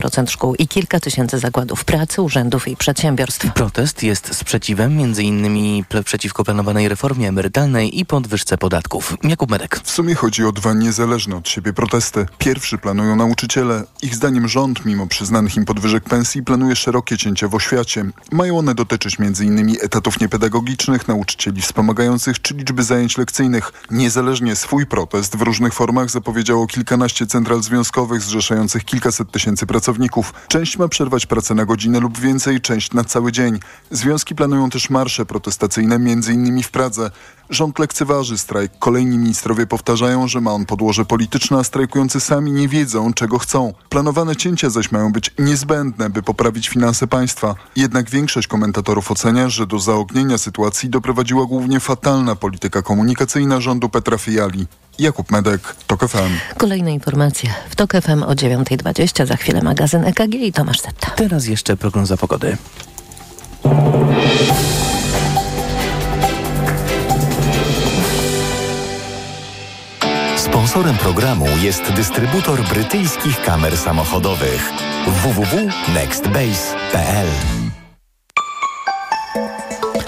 procent szkół i kilka tysięcy zakładów pracy, urzędów i przedsiębiorstw. Protest jest sprzeciwem między innymi przeciwko planowanej reformie emerytalnej i podwyżce podatków. Jakub Medek. W sumie chodzi o dwa niezależne od siebie protesty. Pierwszy planują nauczyciele. Ich zdaniem rząd, mimo przyznanych im podwyżek pensji, planuje szerokie cięcia w oświacie. Mają one dotyczyć m.in. etatów niepedagogicznych, nauczycieli wspomagających czy liczby zajęć lekcyjnych. Niezależnie swój protest w różnych formach zapowiedziało kilkanaście central związkowych zrzeszających kilkaset tysięcy pracowników. Część ma przerwać pracę na godzinę lub więcej, część na cały dzień. Związki planują też marsze protestacyjne, m.in. w Pradze. Rząd lekceważy strajk. Kolejni ministrowie powtarzają, że ma on podłoże polityczne, a strajkujący sami nie wiedzą, czego chcą. Planowane cięcia zaś mają być niezbędne, by poprawić finanse państwa. Jednak większość komentatorów ocenia, że do zaognienia sytuacji doprowadziła głównie fatalna polityka komunikacyjna rządu Petra Fiali. Jakub Medek, TOK FM. Kolejne informacje w TOK FM o 9.20, za chwilę magazyn EKG i Tomasz Setta. Teraz jeszcze prognoza pogody. Sponsorem programu jest dystrybutor brytyjskich kamer samochodowych. Www.nextbase.pl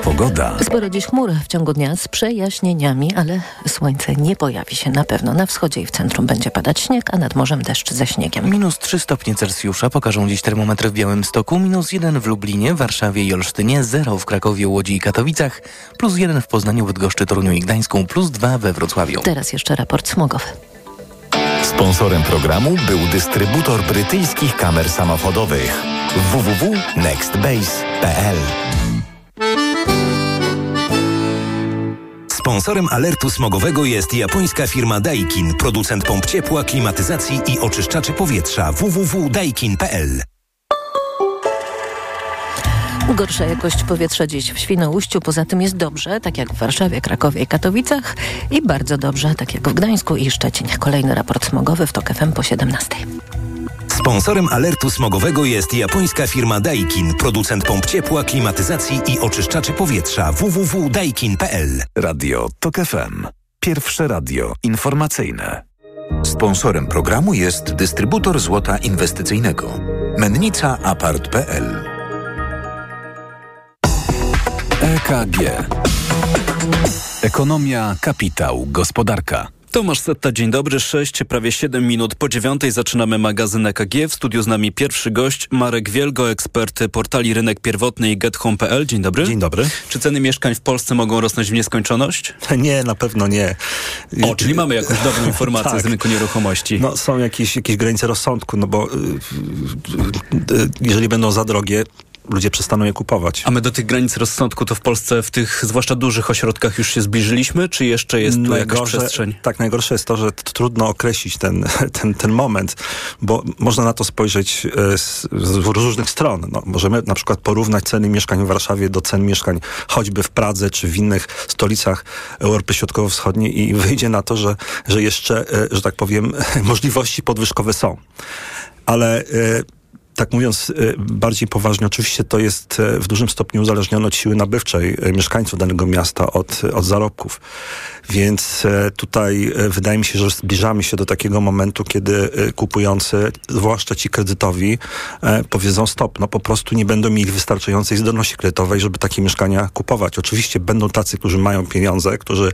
Pogoda. Sporo dziś chmur w ciągu dnia z przejaśnieniami, ale słońce nie pojawi się na pewno. Na wschodzie i w centrum będzie padać śnieg, a nad morzem deszcz ze śniegiem. Minus 3 stopnie Celsjusza pokażą dziś termometry w Białymstoku, minus 1 w Lublinie, Warszawie i Olsztynie, 0 w Krakowie, Łodzi i Katowicach, plus 1 w Poznaniu, Bydgoszczy, Toruniu i Gdańsku, plus 2 we Wrocławiu. Teraz jeszcze raport smogowy. Sponsorem programu był dystrybutor brytyjskich kamer samochodowych www.nextbase.pl Sponsorem alertu smogowego jest japońska firma Daikin, producent pomp ciepła, klimatyzacji i oczyszczaczy powietrza www.daikin.pl. Gorsza jakość powietrza dziś w Świnoujściu, poza tym jest dobrze, tak jak w Warszawie, Krakowie i Katowicach i bardzo dobrze, tak jak w Gdańsku i Szczecinie. Kolejny raport smogowy w TOK FM po 17. Sponsorem alertu smogowego jest japońska firma Daikin, producent pomp ciepła, klimatyzacji i oczyszczaczy powietrza www.daikin.pl. Radio TOK FM. Pierwsze radio informacyjne. Sponsorem programu jest dystrybutor złota inwestycyjnego. Mennica Apart.pl EKG Ekonomia, kapitał, gospodarka. Tomasz Setta, dzień dobry. 6, prawie 7 minut po dziewiątej zaczynamy magazyn EKG. W studiu z nami pierwszy gość, Marek Wielgo, ekspert portali Rynek Pierwotny i GetHome.pl. Dzień dobry. Dzień dobry. Czy ceny mieszkań w Polsce mogą rosnąć w nieskończoność? Nie, na pewno nie. O, czyli mamy jakąś dobrą informację tak. z rynku nieruchomości. No, są jakieś, jakieś granice rozsądku, no bo y, y, y, jeżeli będą za drogie, ludzie przestaną je kupować. A my do tych granic rozsądku to w Polsce, w tych zwłaszcza dużych ośrodkach już się zbliżyliśmy, czy jeszcze jest tu najgorsze, jakaś przestrzeń? Tak, najgorsze jest to, że trudno określić ten, ten, ten moment, bo można na to spojrzeć e, z, z różnych stron. No, możemy na przykład porównać ceny mieszkań w Warszawie do cen mieszkań choćby w Pradze czy w innych stolicach Europy Środkowo-Wschodniej i wyjdzie na to, że, że jeszcze, e, że tak powiem, możliwości podwyżkowe są. Ale e, tak mówiąc y, bardziej poważnie, oczywiście to jest y, w dużym stopniu uzależnione od siły nabywczej y, mieszkańców danego miasta, od, od zarobków. Więc tutaj wydaje mi się, że zbliżamy się do takiego momentu, kiedy kupujący, zwłaszcza ci kredytowi, powiedzą stop, no po prostu nie będą mieli wystarczającej zdolności kredytowej, żeby takie mieszkania kupować. Oczywiście będą tacy, którzy mają pieniądze, którzy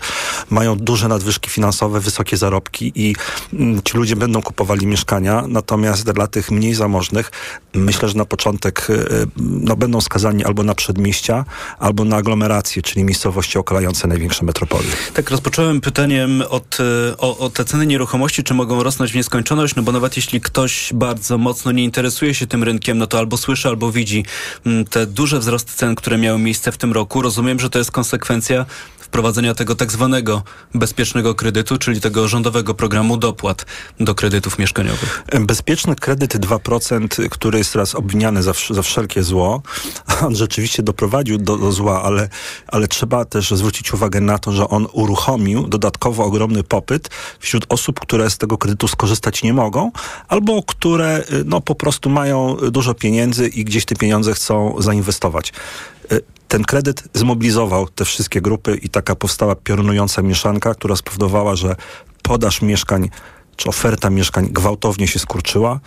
mają duże nadwyżki finansowe, wysokie zarobki i mm, ci ludzie będą kupowali mieszkania, natomiast dla tych mniej zamożnych myślę, że na początek y, y, no, będą skazani albo na przedmieścia, albo na aglomeracje, czyli miejscowości okalające największe metropolie. Tak, rozpocząłem pytaniem od, y, o, o te ceny nieruchomości, czy mogą rosnąć w nieskończoność, no bo nawet jeśli ktoś bardzo mocno nie interesuje się tym rynkiem, no to albo słyszy, albo widzi mm, te duże wzrosty cen, które miały miejsce w tym roku. Rozumiem, że to jest konsekwencja wprowadzenia tego tak zwanego bezpiecznego kredytu, czyli tego rządowego programu dopłat do kredytów mieszkaniowych. Bezpieczny kredyt 2%, który jest teraz obwiniany za, za wszelkie zło, on rzeczywiście doprowadził do, do zła, ale, ale trzeba też zwrócić uwagę na to, że on uruchomił dodatkowo ogromny popyt wśród osób, które z tego kredytu skorzystać nie mogą, albo które no, po prostu mają dużo pieniędzy i gdzieś te pieniądze chcą zainwestować ten kredyt zmobilizował te wszystkie grupy i taka powstała piorunująca mieszanka, która spowodowała, że podaż mieszkań czy oferta mieszkań gwałtownie się skurczyła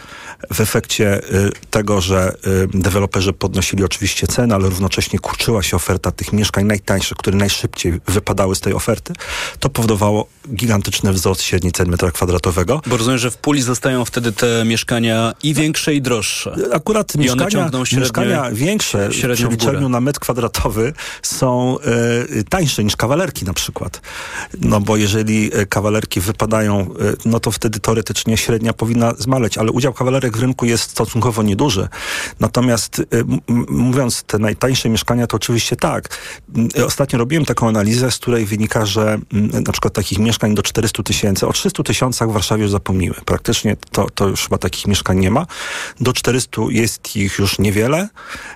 w efekcie tego, że deweloperzy podnosili oczywiście ceny, ale równocześnie kurczyła się oferta tych mieszkań najtańszych, które najszybciej wypadały z tej oferty, to powodowało gigantyczny wzrost średniej cen metra kwadratowego. Bo rozumiem, że w puli zostają wtedy te mieszkania i większe, i droższe. Akurat mieszkania, mieszkania większe w przeliczeniu na metr kwadratowy są y, tańsze niż kawalerki na przykład. No bo jeżeli kawalerki wypadają, y, no to wtedy teoretycznie średnia powinna zmaleć, ale udział kawalerek w rynku jest stosunkowo nieduży. Natomiast y, mówiąc te najtańsze mieszkania, to oczywiście tak. Ostatnio robiłem taką analizę, z której wynika, że na przykład takich mieszkań do 400 tysięcy, o 300 tysiącach w Warszawie już zapomniły. Praktycznie to, to już chyba takich mieszkań nie ma. Do 400 jest ich już niewiele,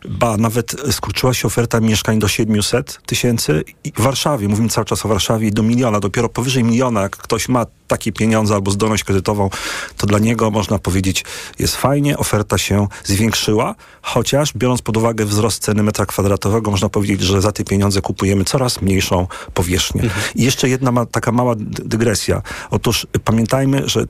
ba nawet skurczyła się oferta mieszkań do 700 tysięcy w Warszawie, mówimy cały czas o Warszawie, do miliona, dopiero powyżej miliona, jak ktoś ma takie pieniądze albo zdolność kredytową, to dla niego można powiedzieć jest fajnie, oferta się zwiększyła, chociaż biorąc pod uwagę wzrost ceny metra kwadratowego, można powiedzieć, że za te pieniądze kupujemy coraz mniejszą powierzchnię. Mhm. I jeszcze jedna ma, taka mała dygresja. Otóż pamiętajmy, że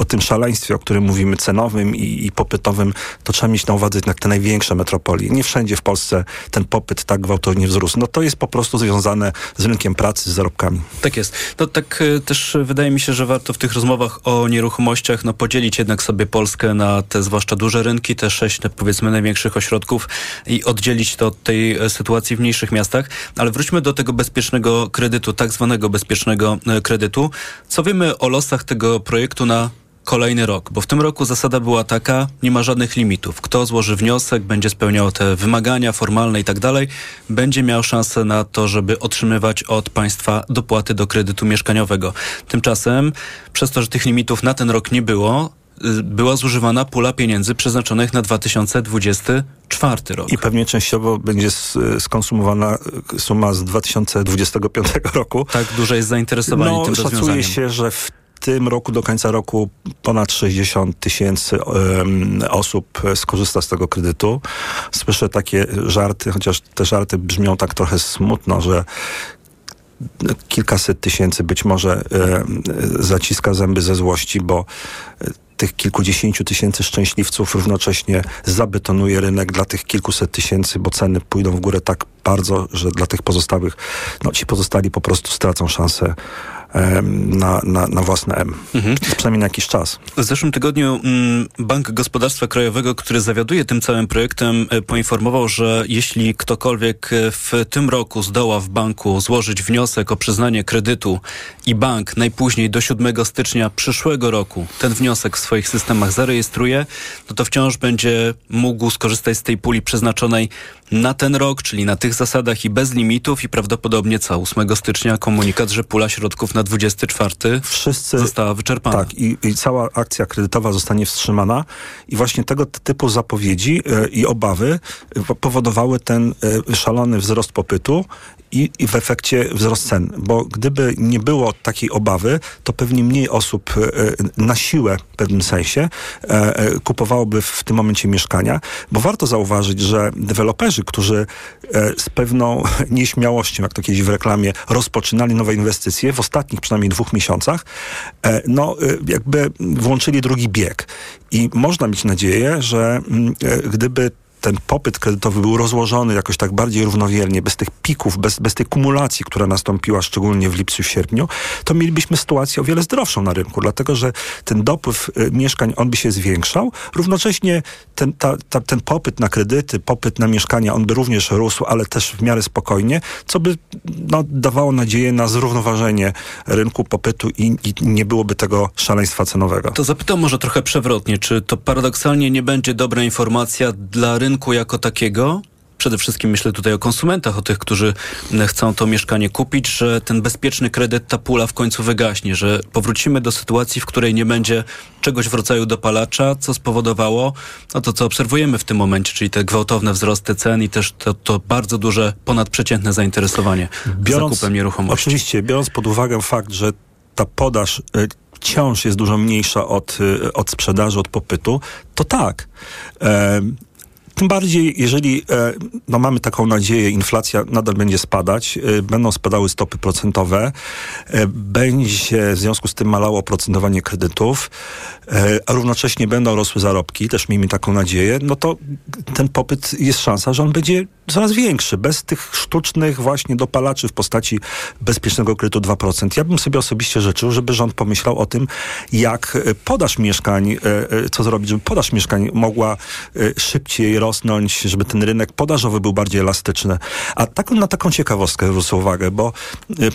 o tym szaleństwie, o którym mówimy, cenowym i, i, popytowym, to trzeba mieć na uwadze jednak te największe metropolie. Nie wszędzie w Polsce ten popyt tak gwałtownie wzrósł. No to jest po prostu związane z rynkiem pracy, z zarobkami. Tak jest. To tak y, też wydaje mi się, że warto w tych rozmowach o nieruchomościach no, podzielić jednak sobie Polskę na te zwłaszcza duże rynki, te sześć powiedzmy największych ośrodków i oddzielić to od tej e, sytuacji w mniejszych miastach. Ale wróćmy do tego bezpiecznego kredytu, tak zwanego bezpiecznego e, kredytu. Co wiemy o losach tego projektu na kolejny rok, bo w tym roku zasada była taka, nie ma żadnych limitów. Kto złoży wniosek, będzie spełniał te wymagania formalne i tak dalej, będzie miał szansę na to, żeby otrzymywać od państwa dopłaty do kredytu mieszkaniowego. Tymczasem, przez to, że tych limitów na ten rok nie było, y, była zużywana pula pieniędzy przeznaczonych na 2024 rok. I pewnie częściowo będzie skonsumowana suma z 2025 roku. Tak duże jest zainteresowanie no, tym rozwiązaniem. Szacuje się, że w tym roku do końca roku ponad 60 tysięcy osób skorzysta z tego kredytu. Słyszę takie żarty, chociaż te żarty brzmią tak trochę smutno, że kilkaset tysięcy być może e, zaciska zęby ze złości, bo tych kilkudziesięciu tysięcy szczęśliwców równocześnie zabetonuje rynek dla tych kilkuset tysięcy, bo ceny pójdą w górę tak bardzo, że dla tych pozostałych, no ci pozostali po prostu stracą szansę na, na, na własne M. Mhm. Przynajmniej na jakiś czas. W zeszłym tygodniu mm, Bank Gospodarstwa Krajowego, który zawiaduje tym całym projektem, e, poinformował, że jeśli ktokolwiek e, w tym roku zdoła w banku złożyć wniosek o przyznanie kredytu i bank najpóźniej do 7 stycznia przyszłego roku ten wniosek w swoich systemach zarejestruje, no to wciąż będzie mógł skorzystać z tej puli przeznaczonej na ten rok, czyli na tych zasadach i bez limitów i prawdopodobnie co 8 stycznia komunikat, że pula środków na 24 Wszyscy, została wyczerpana. Tak i, i cała akcja kredytowa zostanie wstrzymana i właśnie tego typu zapowiedzi e, i obawy e, powodowały ten e, szalony wzrost popytu i, i w efekcie wzrost cen. Bo gdyby nie było takiej obawy, to pewnie mniej osób na siłę w pewnym sensie kupowałoby w tym momencie mieszkania. Bo warto zauważyć, że deweloperzy, którzy z pewną nieśmiałością, jak to kiedyś w reklamie, rozpoczynali nowe inwestycje w ostatnich przynajmniej dwóch miesiącach, no jakby włączyli drugi bieg. I można mieć nadzieję, że mm, gdyby ten popyt kredytowy był rozłożony jakoś tak bardziej równowiernie, bez tych pików, bez, bez tej kumulacji, która nastąpiła szczególnie w lipcu, w sierpniu, to mielibyśmy sytuację o wiele zdrowszą na rynku, dlatego że ten dopływ y, mieszkań, on by się zwiększał, równocześnie ten, ta, ta, ten popyt na kredyty, popyt na mieszkania, on by również rósł, ale też w miarę spokojnie, co by no, dawało nadzieję na zrównoważenie rynku popytu i, i nie byłoby tego szaleństwa cenowego. To zapytam może trochę przewrotnie, czy to paradoksalnie nie będzie dobra informacja dla rynku, rynku jako takiego, przede wszystkim myślę tutaj o konsumentach, o tych, którzy chcą to mieszkanie kupić, że ten bezpieczny kredyt, ta pula w końcu wygaśnie, że powrócimy do sytuacji, w której nie będzie czegoś w rodzaju dopalacza, co spowodowało no to, co obserwujemy w tym momencie, czyli te gwałtowne wzrosty cen i też to, to bardzo duże, ponadprzeciętne zainteresowanie biorąc, zakupem nieruchomości. Oczywiście, biorąc pod uwagę fakt, że ta podaż y, wciąż jest dużo mniejsza od, y, od sprzedaży, od popytu, to tak Tym bardziej, jeżeli e, no mamy taką nadzieję, inflacja nadal będzie spadać, e, będą spadały stopy procentowe, e, będzie w związku z tym malało oprocentowanie kredytów, a równocześnie będą rosły zarobki, też miejmy taką nadzieję, no to ten popyt jest szansa, że on będzie coraz większy, bez tych sztucznych właśnie dopalaczy w postaci bezpiecznego kredytu 2%. Ja bym sobie osobiście życzył, żeby rząd pomyślał o tym, jak e, podaż mieszkań, e, e, co zrobić, żeby podaż mieszkań mogła szybciej rosnąć, żeby ten rynek podażowy był bardziej elastyczny. A tak, na taką ciekawostkę zwrócę uwagę, bo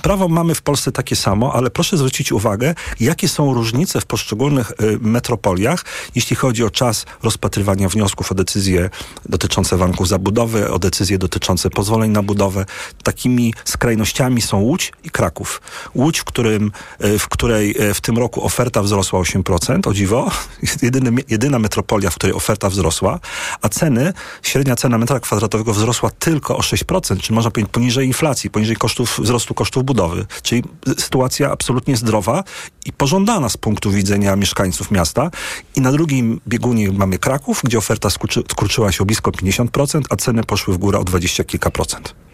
prawo mamy w Polsce takie samo, ale proszę zwrócić uwagę, jakie są różnice w poszczególnych metropoliach, jeśli chodzi o czas rozpatrywania wniosków o decyzje dotyczące warunków zabudowy, o decyzje dotyczące pozwoleń na budowę. Takimi skrajnościami są Łódź i Kraków. Łódź, w, którym, w której w tym roku oferta wzrosła 8%, o dziwo, jedyny, jedyna metropolia, w której oferta wzrosła, a ceny, średnia cena metra kwadratowego wzrosła tylko o 6%, czyli można powiedzieć poniżej inflacji, poniżej kosztów, wzrostu kosztów budowy. Czyli sytuacja absolutnie zdrowa i pożądana z punktu widzenia mieszkańców miasta. I na drugim biegunie mamy Kraków, gdzie oferta skurczy, skurczyła się o blisko 50%, a ceny poszły w górę o 20 kilka procent.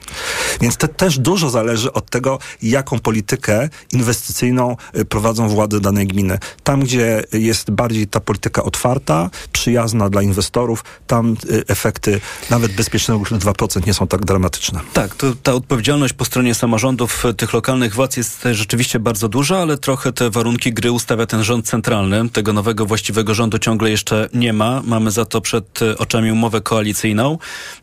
Więc to też dużo zależy od tego, jaką politykę inwestycyjną y, prowadzą władze danej gminy. Tam, gdzie jest bardziej ta polityka otwarta, przyjazna dla inwestorów, tam y, efekty nawet bezpiecznego 2% nie są tak dramatyczne. Tak, to ta odpowiedzialność po stronie samorządów y, tych lokalnych władz jest rzeczywiście bardzo duża, ale trochę te warunki gry ustawia ten rząd centralny. Tego nowego właściwego rządu ciągle jeszcze nie ma. Mamy za to przed oczami umowę koalicyjną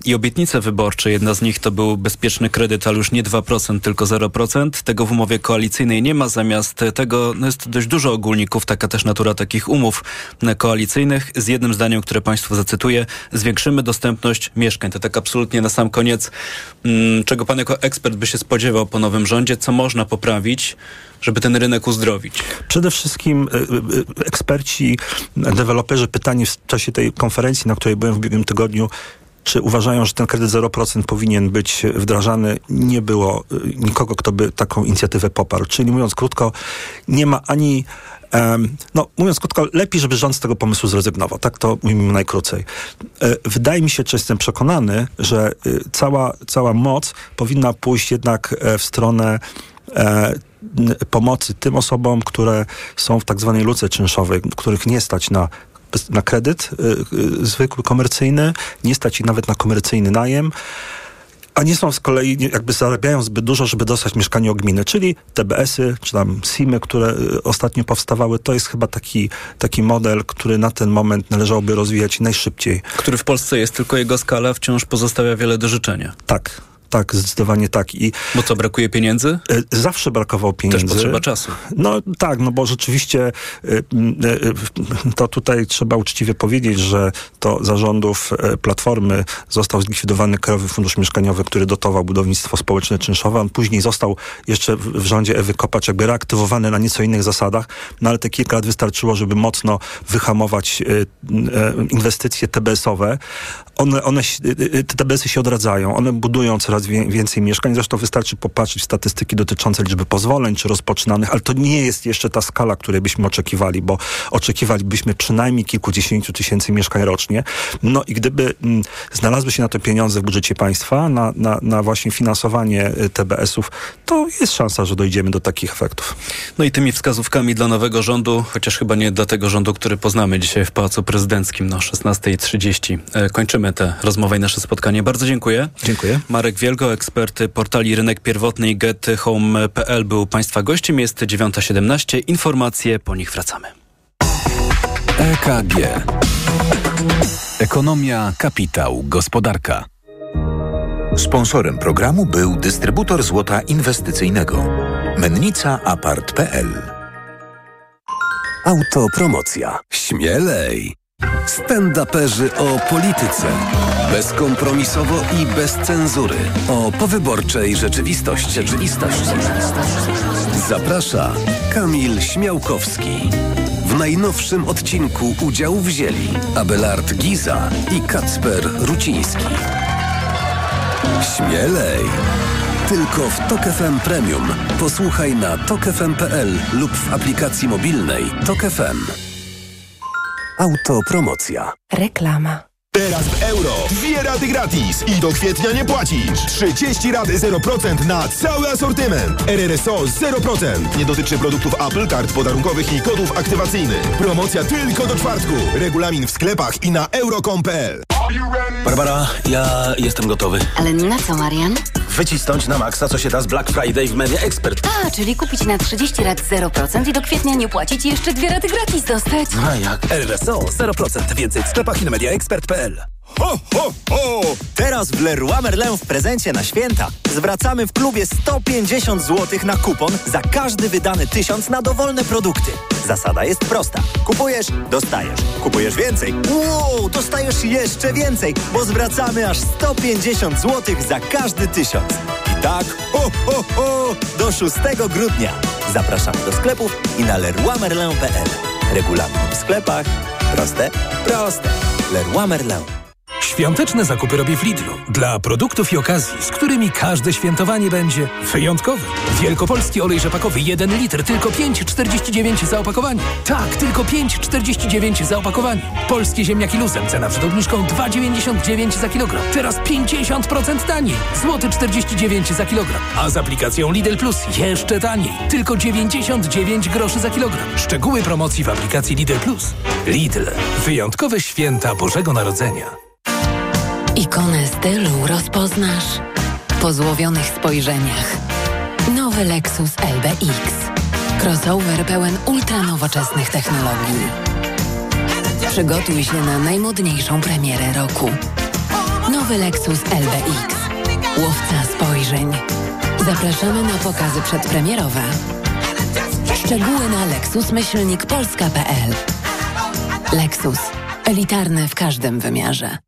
i obietnice wyborcze. Jedna z nich to był bezpieczny bezpieczny kredyt, ale już nie 2%, tylko 0%. Tego w umowie koalicyjnej nie ma. Zamiast tego no jest dość dużo ogólników, taka też natura takich umów koalicyjnych. Z jednym zdaniem, które Państwu zacytuję, zwiększymy dostępność mieszkań. To tak absolutnie na sam koniec, mm, czego Pan jako ekspert by się spodziewał po nowym rządzie, co można poprawić, żeby ten rynek uzdrowić? Przede wszystkim y, y, eksperci, deweloperzy pytani w czasie tej konferencji, na której byłem w ubiegłym tygodniu, czy uważają, że ten kredyt 0% powinien być wdrażany? Nie było y, nikogo, kto by taką inicjatywę poparł. Czyli mówiąc krótko, nie ma ani no, mówiąc krótko, lepiej, żeby rząd z tego pomysłu zrezygnował. Tak to mówimy najkrócej. E, wydaje mi się, czy jestem przekonany, że y, cała, cała moc powinna pójść jednak e, w stronę e, pomocy tym osobom, które są w tak zwanej luce czynszowej, których nie stać na na kredyt y, y, zwykły, komercyjny, nie stać ich nawet na komercyjny najem a nie są z kolei, jakby zarabiają zbyt dużo, żeby dostać mieszkanie o gminy, czyli TBS-y, czy tam SIM-y, które y, ostatnio powstawały, to jest chyba taki, taki model, który na ten moment należałoby rozwijać najszybciej. Który w Polsce jest, tylko jego skala wciąż pozostawia wiele do życzenia. Tak, tak, zdecydowanie tak. I bo co, brakuje pieniędzy? E, zawsze brakowało pieniędzy. Też potrzeba czasu. No tak, no bo rzeczywiście e, e, to tutaj trzeba uczciwie powiedzieć, że to zarządów Platformy został zlikwidowany Krajowy Fundusz Mieszkaniowy, który dotował budownictwo społeczne czynszowe. On później został jeszcze w rządzie Ewy Kopacz jakby reaktywowany na nieco innych zasadach, no ale te kilka lat wystarczyło, żeby mocno wyhamować inwestycje TBS-owe. One, one, te TBS-y się odradzają, one budują coraz coraz więcej mieszkań. Zresztą wystarczy popatrzeć w statystyki dotyczące liczby pozwoleń czy rozpoczynanych, ale to nie jest jeszcze ta skala, której byśmy oczekiwali, bo oczekiwalibyśmy przynajmniej kilkudziesięciu tysięcy mieszkań rocznie. No i gdyby mm, znalazły się na to pieniądze w budżecie państwa, na, na, na właśnie finansowanie y, TBS-ów, to jest szansa, że dojdziemy do takich efektów. No i tymi wskazówkami dla nowego rządu, chociaż chyba nie dla tego rządu, który poznamy dzisiaj w Pałacu Prezydenckim, no 16.30. E, kończymy tę rozmowę i nasze spotkanie. Bardzo dziękuję. Dziękuję. Marek Wielgo, ekspert portali Rynek Pierwotny i gethome.pl był Państwa gościem. Jest 9.17. Informacje, po nich wracamy. EKG. Ekonomia, kapitał, gospodarka. Sponsorem programu był dystrybutor złota inwestycyjnego. Mennica Apart.pl Autopromocja. Śmielej! Stand-uperzy o polityce. Bezkompromisowo i bez cenzury. O powyborczej rzeczywistości. Rzeczywistość. Zaprasza Kamil Śmiałkowski. W najnowszym odcinku udział wzięli Abelard Giza i Kacper Ruciński. Śmielej! Tylko w Tok FM Premium. Posłuchaj na tokefm.pl lub w aplikacji mobilnej Tok FM. Autopromocja. Reklama. Teraz w euro. Dwie raty gratis i do kwietnia nie płacisz. 30 rat 0% na cały asortyment. RRSO 0%. Nie dotyczy produktów Apple, kart podarunkowych i kodów aktywacyjnych. Promocja tylko do czwartku. Regulamin w sklepach i na euro.com.pl Barbara, ja jestem gotowy. Ale na co, Marian? Wycisnąć na maksa, co się da z Black Friday w Media Expert. A, czyli kupić na 30 lat 0% i do kwietnia nie płacić i jeszcze dwie raty gratis dostać. A jak? RSO 0%. Więcej w sklepach i na mediaexpert.pl. Ho, ho, ho! Teraz w Leroy Merlin w prezencie na święta zwracamy w klubie 150 zł na kupon za każdy wydany tysiąc na dowolne produkty. Zasada jest prosta. Kupujesz, dostajesz. Kupujesz więcej. Wow, dostajesz jeszcze więcej, bo zwracamy aż 150 zł za każdy tysiąc. I tak, ho, ho, ho, do 6 grudnia. Zapraszamy do sklepów i na leroymerlin.pl. Regulamin w sklepach. Proste? Proste. Leroy Merlin. Świąteczne zakupy robię w Lidlu. Dla produktów i okazji, z którymi każde świętowanie będzie wyjątkowe. Wielkopolski olej rzepakowy 1 litr, tylko 5,49 za opakowanie. Tak, tylko 5,49 za opakowanie. Polskie ziemniaki luzem, cena przed obniżką 2,99 za kilogram. Teraz 50% taniej. Złoty 49 za kilogram. A z aplikacją Lidl Plus jeszcze taniej. Tylko 99 groszy za kilogram. Szczegóły promocji w aplikacji Lidl Plus. Lidl. Wyjątkowe święta Bożego Narodzenia. Ikonę stylu rozpoznasz po złowionych spojrzeniach. Nowy Lexus LBX. Crossover pełen ultranowoczesnych technologii. Przygotuj się na najmodniejszą premierę roku. Nowy Lexus LBX. Łowca spojrzeń. Zapraszamy na pokazy przedpremierowe. Szczegóły na lexusmyślnikpolska.pl Lexus. Elitarny w każdym wymiarze.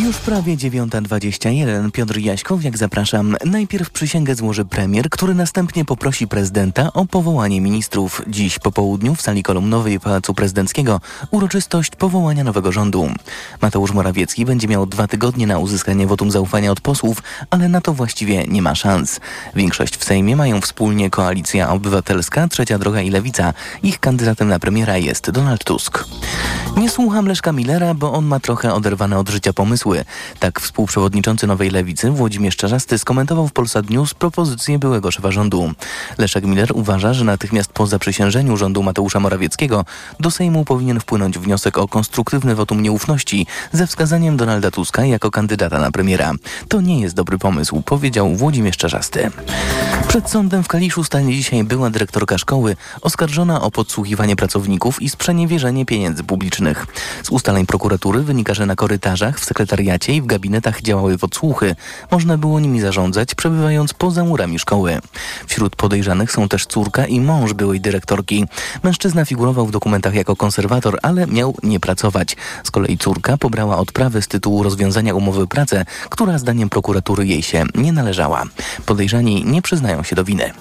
Już prawie 9.21. Piotr Jaśkowiak, zapraszam. Najpierw przysięgę złoży premier, który następnie poprosi prezydenta o powołanie ministrów. Dziś po południu w sali kolumnowej Pałacu Prezydenckiego uroczystość powołania nowego rządu. Mateusz Morawiecki będzie miał dwa tygodnie na uzyskanie wotum zaufania od posłów, ale na to właściwie nie ma szans. Większość w Sejmie mają wspólnie Koalicja Obywatelska, Trzecia Droga i Lewica. Ich kandydatem na premiera jest Donald Tusk. Nie słucham Leszka Millera, bo on ma trochę oderwane od życia Tak współprzewodniczący Nowej Lewicy Włodzimierz Czarzasty skomentował w Polsat News propozycję byłego szefa rządu. Leszek Miller uważa, że natychmiast po zaprzysiężeniu rządu Mateusza Morawieckiego do Sejmu powinien wpłynąć wniosek o konstruktywny wotum nieufności ze wskazaniem Donalda Tuska jako kandydata na premiera. To nie jest dobry pomysł, powiedział Włodzimierz Czarzasty. Przed sądem w Kaliszu stanie dzisiaj była dyrektorka szkoły oskarżona o podsłuchiwanie pracowników i sprzeniewierzenie pieniędzy publicznych. Z ustaleń prokuratury wynika, że na korytarzach w sekretariacie i w gabinetach działały podsłuchy. Można było nimi zarządzać, przebywając poza murami szkoły. Wśród podejrzanych są też córka i mąż byłej dyrektorki. Mężczyzna figurował w dokumentach jako konserwator, ale miał nie pracować. Z kolei córka pobrała odprawę z tytułu rozwiązania umowy pracy, która zdaniem prokuratury jej się nie należała. Podejrzani nie przyznają się do winy.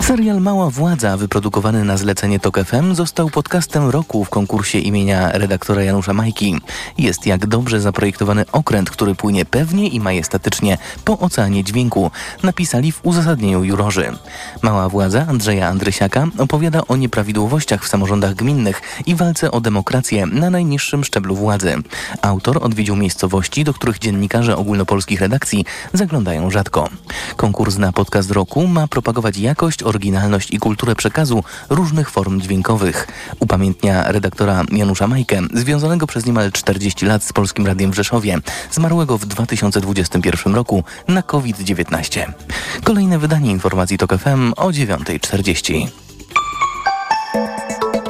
Serial Mała Władza, wyprodukowany na zlecenie TOK FM, został podcastem roku w konkursie imienia redaktora Janusza Majki. Jest jak dobrze zaprojektowany okręt, który płynie pewnie i majestatycznie po oceanie dźwięku, napisali w uzasadnieniu jurorzy. Mała Władza Andrzeja Andrysiaka opowiada o nieprawidłowościach w samorządach gminnych i walce o demokrację na najniższym szczeblu władzy. Autor odwiedził miejscowości, do których dziennikarze ogólnopolskich redakcji zaglądają rzadko. Konkurs na podcast roku ma propagować jakość, oryginalność i kulturę przekazu różnych form dźwiękowych. Upamiętnia redaktora Janusza Majkę, związanego przez niemal 40 lat z Polskim Radiem w Rzeszowie, zmarłego w 2021 roku na COVID-19. Kolejne wydanie informacji TOK FM o 9.40.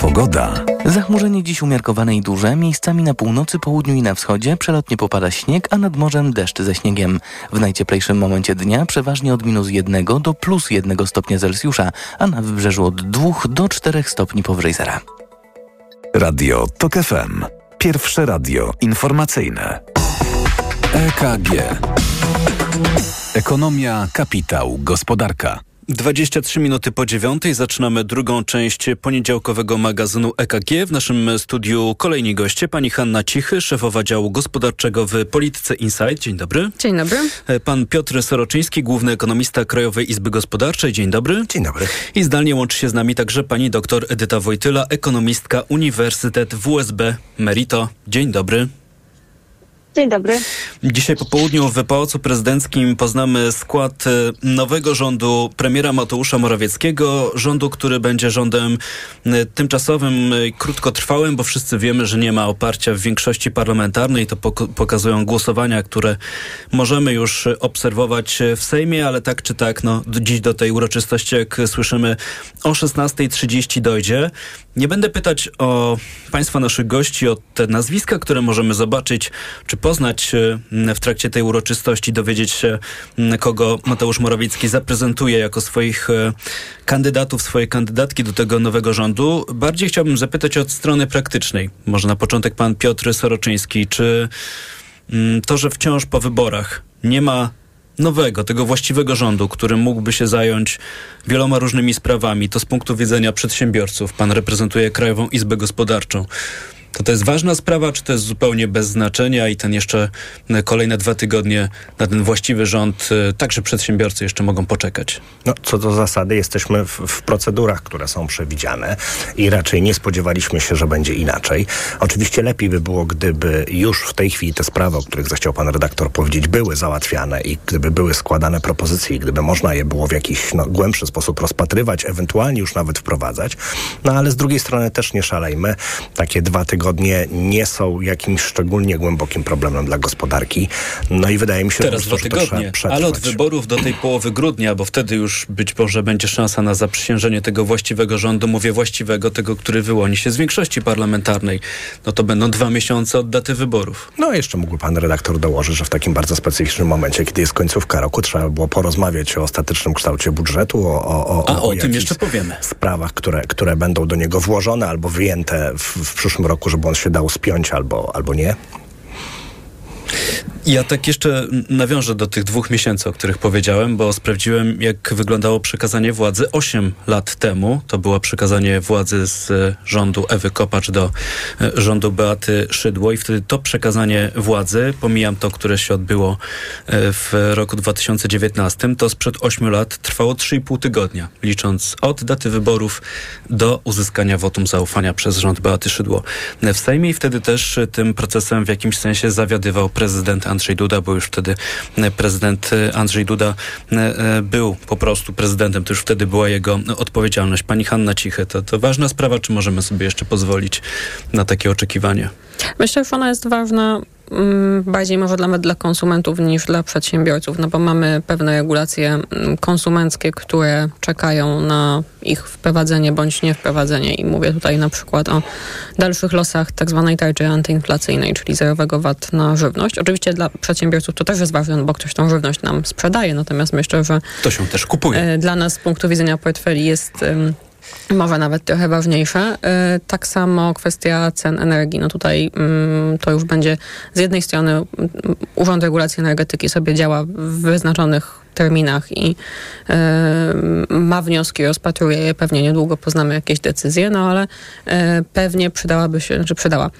Pogoda. Zachmurzenie dziś umiarkowane i duże, miejscami na północy, południu i na wschodzie przelotnie popada śnieg, a nad morzem deszcz ze śniegiem. W najcieplejszym momencie dnia przeważnie od minus 1 do plus 1 stopnia Celsjusza, a na wybrzeżu od 2 do 4 stopni powyżej zera. Radio TOK FM. Pierwsze radio informacyjne. EKG. Ekonomia, kapitał, gospodarka. 23 minuty po dziewiątej zaczynamy drugą część poniedziałkowego magazynu EKG. W naszym studiu kolejni goście. Pani Hanna Cichy, szefowa działu gospodarczego w Polityce Insight. Dzień dobry. Dzień dobry. Pan Piotr Soroczyński, główny ekonomista Krajowej Izby Gospodarczej. Dzień dobry. Dzień dobry. I zdalnie łączy się z nami także pani doktor Edyta Wojtyla, ekonomistka Uniwersytet WSB Merito. Dzień dobry. Dzień dobry. Dzisiaj po południu w Pałacu Prezydenckim poznamy skład e, nowego rządu premiera Mateusza Morawieckiego. Rządu, który będzie rządem e, tymczasowym, e, krótkotrwałym, bo wszyscy wiemy, że nie ma oparcia w większości parlamentarnej. To pokazują głosowania, które możemy już obserwować w Sejmie, ale tak czy tak, no, dziś do tej uroczystości, jak słyszymy, o 16.30 dojdzie. Nie będę pytać o Państwa naszych gości, o te nazwiska, które możemy zobaczyć, czy poznać e, w trakcie tej uroczystości, dowiedzieć się, kogo Mateusz Morawiecki zaprezentuje jako swoich e, kandydatów, swoje kandydatki do tego nowego rządu. Bardziej chciałbym zapytać od strony praktycznej. Może na początek pan Piotr Soroczyński, czy to, że wciąż po wyborach nie ma nowego, tego właściwego rządu, który mógłby się zająć wieloma różnymi sprawami. To z punktu widzenia przedsiębiorców. Pan reprezentuje Krajową Izbę Gospodarczą. To to jest ważna sprawa, czy to jest zupełnie bez znaczenia i ten jeszcze e, kolejne dwa tygodnie na ten właściwy rząd, e, także przedsiębiorcy jeszcze mogą poczekać? No, co do zasady jesteśmy w, w procedurach, które są przewidziane i raczej nie spodziewaliśmy się, że będzie inaczej. Oczywiście lepiej by było, gdyby już w tej chwili te sprawy, o których zechciał pan redaktor powiedzieć, były załatwiane i gdyby były składane propozycje i gdyby można je było w jakiś no, głębszy sposób rozpatrywać, ewentualnie już nawet wprowadzać. No ale z drugiej strony też nie szalejmy. Takie dwa tygodnie tygodnie nie są jakimś szczególnie głębokim problemem dla gospodarki. No i wydaje mi się, Teraz że, dwa tygodnie, ale od wyborów do tej połowy grudnia, bo wtedy już być może będzie szansa na zaprzysiężenie tego właściwego rządu, mówię właściwego, tego, który wyłoni się z większości parlamentarnej, no to będą dwa miesiące od daty wyborów. No jeszcze mógłby pan redaktor dołożyć, że w takim bardzo specyficznym momencie, kiedy jest końcówka roku, trzeba było porozmawiać o ostatecznym kształcie budżetu, o, o, o, A o, o tym jeszcze powiemy. sprawach, które, które będą do niego włożone albo wyjęte w, w przyszłym roku, żeby on się dał spiąć albo, albo nie? Ja tak jeszcze nawiążę do tych dwóch miesięcy, o których powiedziałem, bo sprawdziłem, jak wyglądało przekazanie władzy 8 lat temu. To było przekazanie władzy z rządu Ewy Kopacz do e, rządu Beaty Szydło i wtedy to przekazanie władzy, pomijam to, które się odbyło e, w roku 2019, to sprzed 8 lat trwało 3,5 tygodnia, licząc od daty wyborów do uzyskania wotum zaufania przez rząd Beaty Szydło w Sejmie i wtedy też tym procesem w jakimś sensie zawiadywał prezydent Andrzej Duda, bo już wtedy e, prezydent e, Andrzej Duda e, był po prostu prezydentem. To już wtedy była jego odpowiedzialność. Pani Hanna Cichy, to, to ważna sprawa, czy możemy sobie jeszcze pozwolić na takie oczekiwanie? Myślę, że ona jest ważna Mm, bardziej może dla, dla konsumentów niż dla przedsiębiorców, no bo mamy pewne regulacje mm, konsumenckie, które czekają na ich wprowadzenie bądź nie wprowadzenie i mówię tutaj na przykład o dalszych losach tak zwanej tarczy antyinflacyjnej, czyli zerowego VAT na żywność. Oczywiście dla przedsiębiorców to też jest ważne, no bo ktoś tą żywność nam sprzedaje, natomiast myślę, że to się też kupuje. E, dla nas z punktu widzenia portfeli jest może nawet trochę ważniejsze. Tak samo kwestia cen energii. No tutaj mm, to już będzie z jednej strony mm, Urząd Regulacji Energetyki sobie działa w wyznaczonych terminach i e, ma wnioski, rozpatruje je. Pewnie niedługo poznamy jakieś decyzje, no ale e, pewnie przydałaby się, czy przydała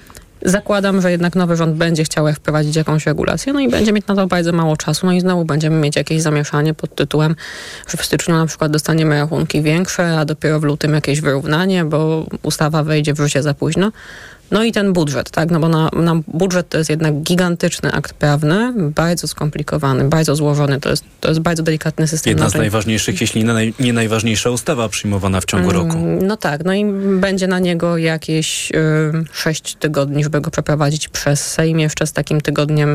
Zakładam, że jednak nowy rząd będzie chciał wprowadzić jakąś regulację, no i będzie mieć na to bardzo mało czasu, no i znowu będziemy mieć jakieś zamieszanie pod tytułem, że w styczniu na przykład dostaniemy rachunki większe, a dopiero w lutym jakieś wyrównanie, bo ustawa wejdzie w życie za późno. No i ten budżet, tak? No bo na, na, budżet to jest jednak gigantyczny akt prawny, bardzo skomplikowany, bardzo złożony. To jest, to jest bardzo delikatny system. Jedna z najważniejszych, jeśli nie, naj, nie najważniejsza ustawa przyjmowana w ciągu roku. Mm, no tak, no i będzie na niego jakieś y, sześć tygodni, żeby go przeprowadzić przez Sejm jeszcze z takim tygodniem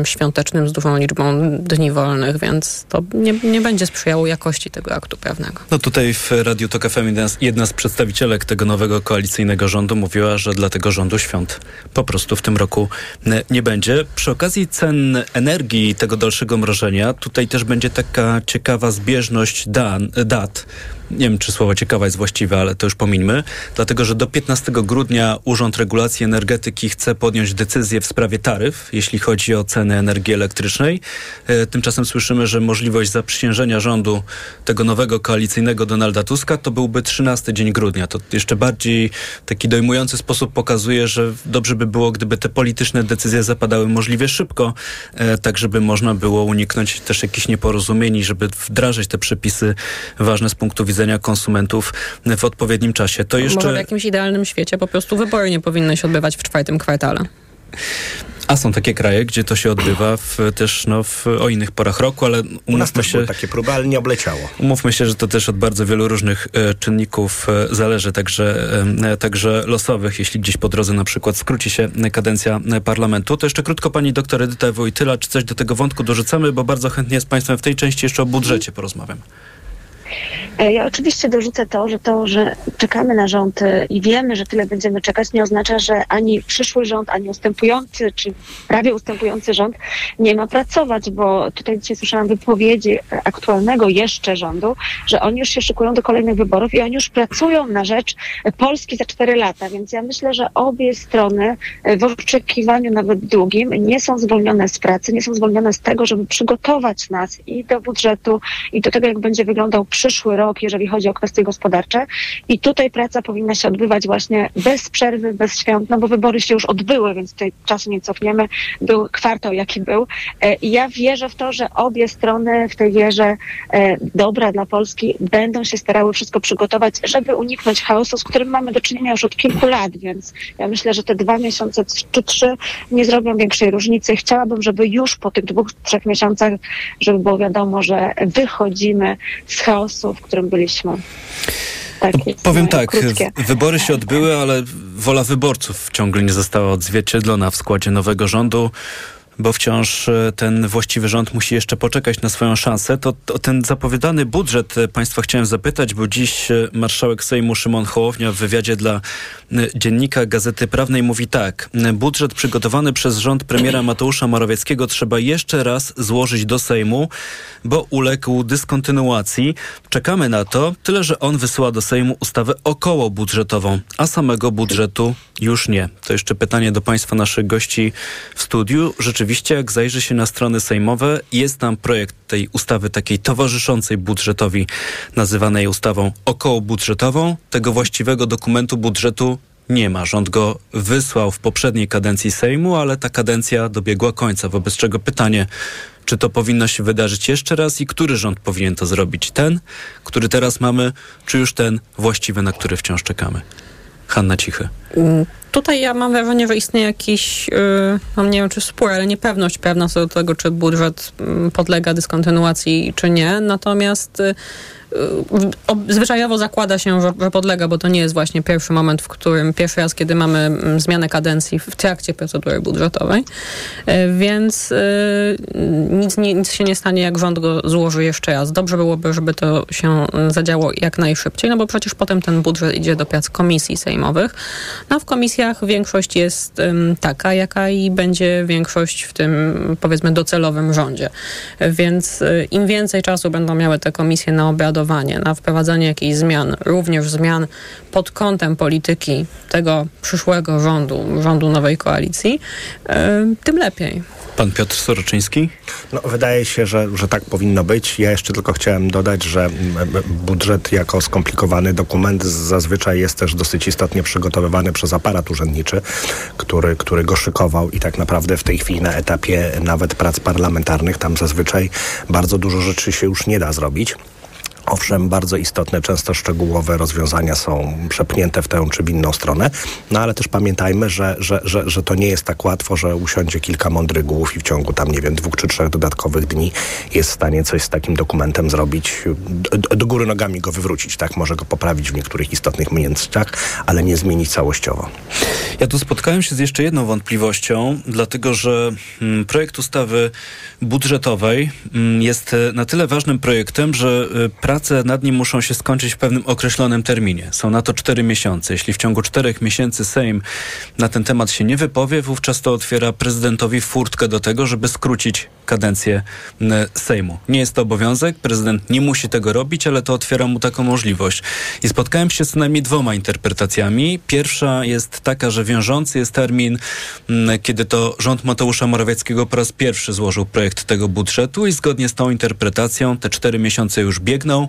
y, świątecznym z dużą liczbą dni wolnych, więc to nie, nie będzie sprzyjało jakości tego aktu prawnego. No tutaj w Radiu Tok FM jedna z, jedna z przedstawicielek tego nowego koalicyjnego rządu mówiła, że dlatego rządu świąt po prostu w tym roku e, nie będzie. Przy okazji cen energii tego dalszego mrożenia, tutaj też będzie taka ciekawa zbieżność dan, dat nie wiem czy słowo ciekawa jest właściwe, ale to już pomińmy, dlatego że do 15 grudnia Urząd Regulacji Energetyki chce podjąć decyzję w sprawie taryf, jeśli chodzi o ceny energii elektrycznej. E, tymczasem słyszymy, że możliwość zaprzysiężenia rządu tego nowego koalicyjnego Donalda Tuska to byłby 13 dzień grudnia. To jeszcze bardziej taki dojmujący sposób pokazuje, że dobrze by było, gdyby te polityczne decyzje zapadały możliwie szybko, e, tak żeby można było uniknąć też jakichś nieporozumień i żeby wdrażać te przepisy ważne z punktu widzenia konsumentów w odpowiednim czasie. To jeszcze... Może w jakimś idealnym świecie po prostu wybory nie powinny się odbywać w czwartym kwartale. A są takie kraje, gdzie to się odbywa w, też no, w, o innych porach roku, ale umówmy się... takie próby, ale nie obleciało. Umówmy się, że to też od bardzo wielu różnych e, czynników e, zależy, także, e, także losowych. Jeśli gdzieś po drodze na przykład skróci się kadencja parlamentu, to jeszcze krótko pani doktor Edyta Wojtyla, czy coś do tego wątku dorzucamy, bo bardzo chętnie z państwem w tej części jeszcze o budżecie porozmawiam. E, ja oczywiście dorzucę to, że to, że czekamy na rząd e, i wiemy, że tyle będziemy czekać, nie oznacza, że ani przyszły rząd, ani ustępujący, czy prawie ustępujący rząd nie ma pracować, bo tutaj dzisiaj słyszałam wypowiedzi aktualnego jeszcze rządu, że oni już się szykują do kolejnych wyborów i oni już pracują na rzecz Polski za cztery lata, więc ja myślę, że obie strony e, w oczekiwaniu nawet długim nie są zwolnione z pracy, nie są zwolnione z tego, żeby przygotować nas i do budżetu, i do tego, jak będzie wyglądał przyszły rok, jeżeli chodzi o kwestie gospodarcze. I tutaj praca powinna się odbywać właśnie bez przerwy, bez świąt, no bo wybory się już odbyły, więc tutaj czasu nie cofniemy. Był kwartał, jaki był. E, I ja wierzę w to, że obie strony w tej wierze e, dobra dla Polski będą się starały wszystko przygotować, żeby uniknąć chaosu, z którym mamy do czynienia już od kilku lat, więc ja myślę, że te dwa miesiące czy trzy nie zrobią większej różnicy. Chciałabym, żeby już po tych dwóch, trzech miesiącach, żeby było wiadomo, że wychodzimy z chaosu, w którym byliśmy. Tak Powiem tak, krótkie. wybory się odbyły, ale wola wyborców ciągle nie została odzwierciedlona w składzie nowego rządu bo wciąż e, ten właściwy rząd musi jeszcze poczekać na swoją szansę. To, to ten zapowiadany budżet e, państwa chciałem zapytać, bo dziś e, marszałek Sejmu Szymon Hołownia w wywiadzie dla dziennika Gazety Prawnej mówi tak. Budżet przygotowany przez rząd premiera Mateusza Morawieckiego trzeba jeszcze raz złożyć do Sejmu, bo uległ dyskontynuacji. Czekamy na to, tyle że on wysyła do Sejmu ustawę około budżetową, a samego budżetu już nie. To jeszcze pytanie do państwa naszych gości w studiu. Rzeczywiście rzeczywiście, jak zajrzy się na strony sejmowe, jest tam projekt tej ustawy takiej towarzyszącej budżetowi, nazywanej ustawą okołobudżetową. Tego właściwego dokumentu budżetu nie ma. Rząd go wysłał w poprzedniej kadencji Sejmu, ale ta kadencja dobiegła końca, wobec czego pytanie, czy to powinno się wydarzyć jeszcze raz i który rząd powinien to zrobić? Ten, który teraz mamy, czy już ten właściwy, na który wciąż czekamy? Hanna Cichy. Mm, tutaj ja mam wrażenie, że istnieje jakiś, mam nie wiem czy spór, ale niepewność pewna co do tego, czy budżet yy, podlega dyskontynuacji, czy nie. Natomiast yy, zwyczajowo zakłada się, że, że, podlega, bo to nie jest właśnie pierwszy moment, w którym, pierwszy raz, kiedy mamy mm, zmianę kadencji w trakcie procedury budżetowej, e, więc e, nic, nic się nie stanie, jak rząd go złoży jeszcze raz. Dobrze byłoby, żeby to się zadziało jak najszybciej, no bo przecież potem ten budżet idzie do prac komisji sejmowych. No w komisjach większość jest taka, jaka i będzie większość w tym, powiedzmy, docelowym rządzie. Więc e, im więcej czasu będą miały te komisje na obradowanie, na wprowadzanie jakichś zmian, również zmian pod kątem polityki tego przyszłego rządu, rządu nowej koalicji, e, tym lepiej. Pan Piotr Soroczyński? No, wydaje się, że, że tak powinno być. Ja jeszcze tylko chciałem dodać, że budżet jako skomplikowany dokument zazwyczaj jest też dosyć istotnie przygotowywany przez aparat urzędniczy, który, który go szykował i tak naprawdę w tej chwili na etapie nawet prac parlamentarnych tam zazwyczaj bardzo dużo rzeczy się już nie da zrobić. Owszem, bardzo istotne, często szczegółowe rozwiązania są przepchnięte w tę czy w inną stronę, no ale też pamiętajmy, że, że, że, że to nie jest tak łatwo, że usiądzie kilka mądrych głów i w ciągu tam, nie wiem, dwóch czy trzech dodatkowych dni jest w stanie coś z takim dokumentem zrobić, do, do góry nogami go wywrócić, tak? Może go poprawić w niektórych istotnych miejscach, ale nie zmienić całościowo. Ja tu spotkałem się z jeszcze jedną wątpliwością, dlatego że mm, projekt ustawy budżetowej mm, jest na tyle ważnym projektem, że y, praca prace nad nim muszą się skończyć w pewnym określonym terminie. Są na to cztery miesiące. Jeśli w ciągu czterech miesięcy Sejm na ten temat się nie wypowie, wówczas to otwiera prezydentowi furtkę do tego, żeby skrócić kadencję Sejmu. Nie jest to obowiązek, prezydent nie musi tego robić, ale to otwiera mu taką możliwość. I spotkałem się z co najmniej dwoma interpretacjami. Pierwsza jest taka, że wiążący jest termin, kiedy to rząd Mateusza Morawieckiego po raz pierwszy złożył projekt tego budżetu i zgodnie z tą interpretacją te cztery miesiące już biegną.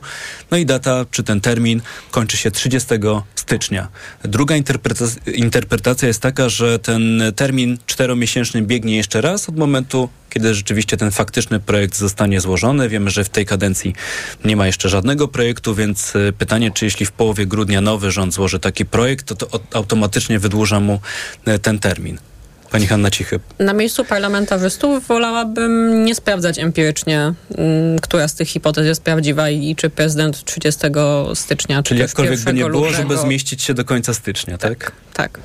No i data, czy ten termin kończy się 30 stycznia. Druga interpretacja, jest taka, że ten termin czteromiesięczny biegnie jeszcze raz od momentu, kiedy rzeczywiście ten faktyczny projekt zostanie złożony. Wiemy, że w tej kadencji nie ma jeszcze żadnego projektu, więc e, pytanie, czy jeśli w połowie grudnia nowy rząd złoży taki projekt, to, to automatycznie wydłuża mu e, ten termin. Pani Hanna Cichy. Na miejscu parlamentarzystów wolałabym nie sprawdzać empirycznie, mm, która z tych hipotez jest prawdziwa i, czy prezydent 30 stycznia, Czyli czy jakkolwiek by nie było, lutego, żeby zmieścić się do końca stycznia, tak? Tak. tak.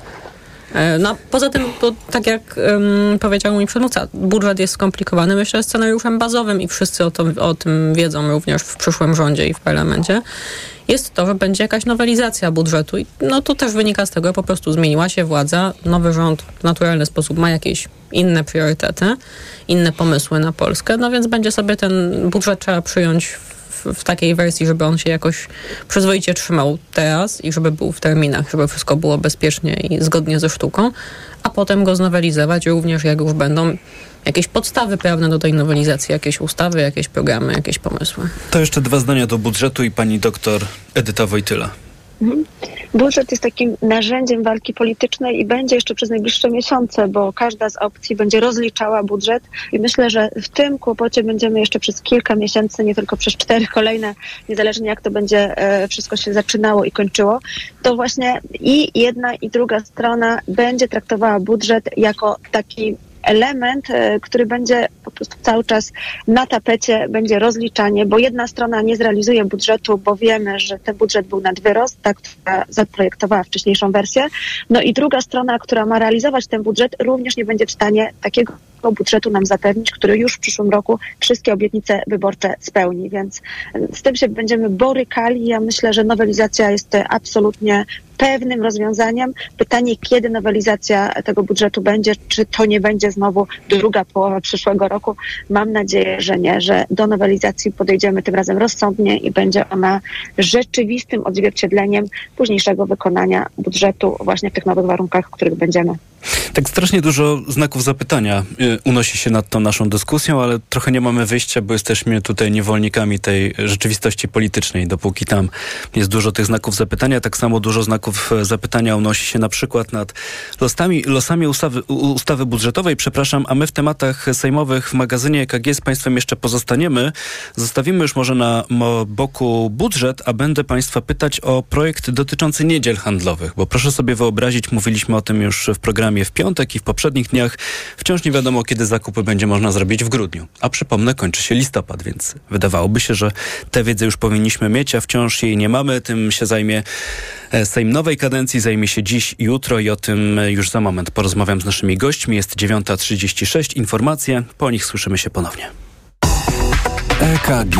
E, no, poza tym, to, tak jak um, powiedział mój przedmówca, budżet jest skomplikowany, myślę, scenariuszem bazowym i wszyscy o, to, o tym wiedzą również w przyszłym rządzie i w parlamencie jest to, że będzie jakaś nowelizacja budżetu. I no to też wynika z tego, że po prostu zmieniła się władza, nowy rząd w naturalny sposób ma jakieś inne priorytety, inne pomysły na Polskę, no więc będzie sobie ten budżet trzeba przyjąć w, takiej wersji, żeby on się jakoś przyzwoicie trzymał teraz i żeby był w terminach, żeby wszystko było bezpiecznie i zgodnie ze sztuką, a potem go znowelizować również jak już będą jakieś podstawy prawne do tej nowelizacji, jakieś ustawy, jakieś programy, jakieś pomysły. To jeszcze dwa zdania do budżetu i pani doktor Edyta Wojtyla. Mhm. Budżet jest takim narzędziem walki politycznej i będzie jeszcze przez najbliższe miesiące, bo każda z opcji będzie rozliczała budżet i myślę, że w tym kłopocie będziemy jeszcze przez kilka miesięcy, nie tylko przez cztery kolejne, niezależnie jak to będzie e, wszystko się zaczynało i kończyło, to właśnie i jedna i druga strona będzie traktowała budżet jako taki element, e, który będzie po prostu cały czas na tapecie, będzie rozliczanie, bo jedna strona nie zrealizuje budżetu, bo wiemy, że ten budżet był nad wyrost, ta, która zaprojektowała wcześniejszą wersję, no i druga strona, która ma realizować ten budżet, również nie będzie w stanie takiego budżetu nam zapewnić, który już w przyszłym roku wszystkie obietnice wyborcze spełni. Więc z tym się będziemy borykali. Ja myślę, że nowelizacja jest absolutnie pewnym rozwiązaniem. Pytanie, kiedy nowelizacja tego budżetu będzie, czy to nie będzie znowu druga połowa przyszłego roku. Mam nadzieję, że nie, że do nowelizacji podejdziemy tym razem rozsądnie i będzie ona rzeczywistym odzwierciedleniem późniejszego wykonania budżetu właśnie w tych nowych warunkach, w których będziemy. Tak strasznie dużo znaków zapytania y, unosi się nad tą naszą dyskusją, ale trochę nie mamy wyjścia, bo jesteśmy tutaj niewolnikami tej rzeczywistości politycznej. Dopóki tam jest dużo tych znaków zapytania, tak samo dużo znaków e, zapytania unosi się na przykład nad losami, losami ustawy, ustawy budżetowej. Przepraszam, a my w tematach sejmowych w magazynie EKG z Państwem jeszcze pozostaniemy. Zostawimy już może na boku budżet, a będę Państwa pytać o projekt dotyczący niedziel handlowych, bo proszę sobie wyobrazić, mówiliśmy o tym już w programie programie w piątek i w poprzednich dniach wciąż nie wiadomo, kiedy zakupy będzie można zrobić w grudniu. A przypomnę, kończy się listopad, więc wydawałoby się, że tę wiedzę już powinniśmy mieć, a wciąż jej nie mamy. Tym się zajmie e, Sejm nowej kadencji, zajmie się dziś i jutro i o tym już za moment porozmawiam z naszymi gośćmi. Jest 9.36, informacje, po nich słyszymy się ponownie. EKG.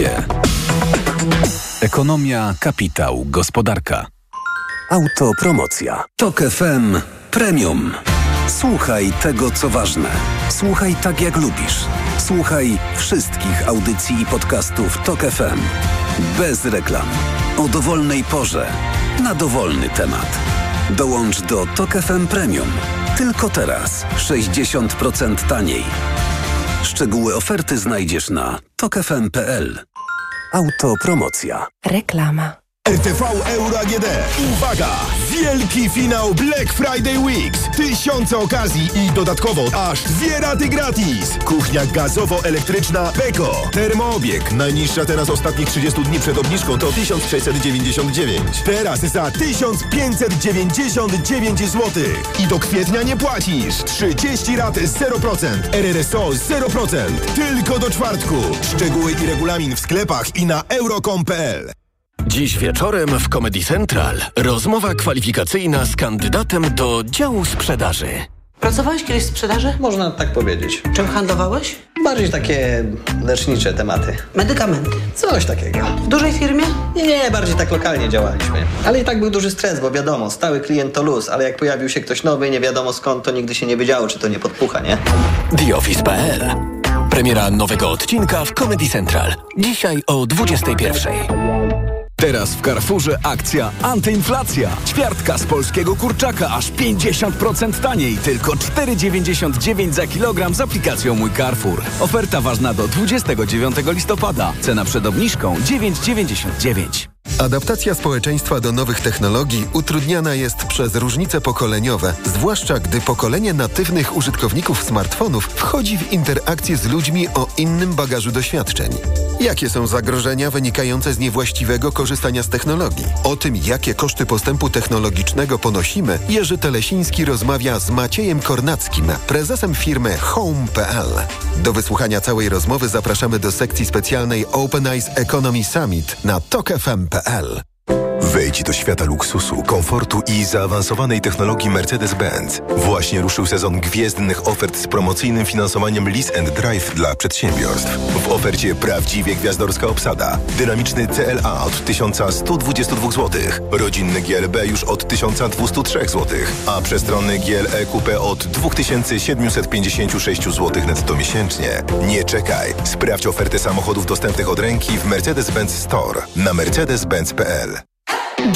Ekonomia, kapitał, gospodarka. Autopromocja. Tok FM Premium. Słuchaj tego, co ważne. Słuchaj tak, jak lubisz. Słuchaj wszystkich audycji i podcastów Tok FM. Bez reklam. O dowolnej porze. Na dowolny temat. Dołącz do Tok FM Premium. Tylko teraz. 60% taniej. Szczegóły oferty znajdziesz na tokefm.pl. Autopromocja. Reklama. RTV Euro AGD. Uwaga! Wielki finał Black Friday Weeks. Tysiące okazji i dodatkowo aż dwie raty gratis. Kuchnia gazowo-elektryczna Beko. Termoobieg. Najniższa teraz ostatnich 30 dni przed obniżką to 1699. Teraz za 1599 zł. I do kwietnia nie płacisz. 30 rat 0%. RRSO 0%. Tylko do czwartku. Szczegóły i regulamin w sklepach i na euro.com.pl Dziś wieczorem w Comedy Central rozmowa kwalifikacyjna z kandydatem do działu sprzedaży. Pracowałeś kiedyś w sprzedaży? Można tak powiedzieć. Czym handlowałeś? Bardziej takie lecznicze tematy. Medykamenty. Coś takiego. W dużej firmie? Nie, nie, bardziej tak lokalnie działaliśmy. Ale i tak był duży stres, bo wiadomo, stały klient to luz, ale jak pojawił się ktoś nowy, nie wiadomo skąd, to nigdy się nie wiedziało, czy to nie podpucha, nie? TheOffice.pl Premiera nowego odcinka w Comedy Central. Dzisiaj o 21. Teraz w Carrefourze akcja antyinflacja. Ćwiartka z polskiego kurczaka aż 50% taniej. Tylko 4,99 za kilogram z aplikacją Mój Carrefour. Oferta ważna do 29 listopada. Cena przed obniżką 9,99. Adaptacja społeczeństwa do nowych technologii utrudniana jest przez różnice pokoleniowe, zwłaszcza gdy pokolenie natywnych użytkowników smartfonów wchodzi w interakcję z ludźmi o innym bagażu doświadczeń. Jakie są zagrożenia wynikające z niewłaściwego korzystania z technologii? O tym, jakie koszty postępu technologicznego ponosimy, Jerzy Telesiński rozmawia z Maciejem Kornackim, prezesem firmy Home.pl. Do wysłuchania całej rozmowy zapraszamy do sekcji specjalnej Open Eyes Economy Summit na tokefm.pl. Wejdź do świata luksusu, komfortu i zaawansowanej technologii Mercedes-Benz. Właśnie ruszył sezon gwiezdnych ofert z promocyjnym finansowaniem Lease and Drive dla przedsiębiorstw. W ofercie prawdziwie gwiazdorska obsada. Dynamiczny CLA od 1122 zł, rodzinny GLB już od 1203 zł, a przestronny GLE Coupe od 2756 zł netto miesięcznie. Nie czekaj. Sprawdź ofertę samochodów dostępnych od ręki w Mercedes-Benz Store na mercedes-benz.pl.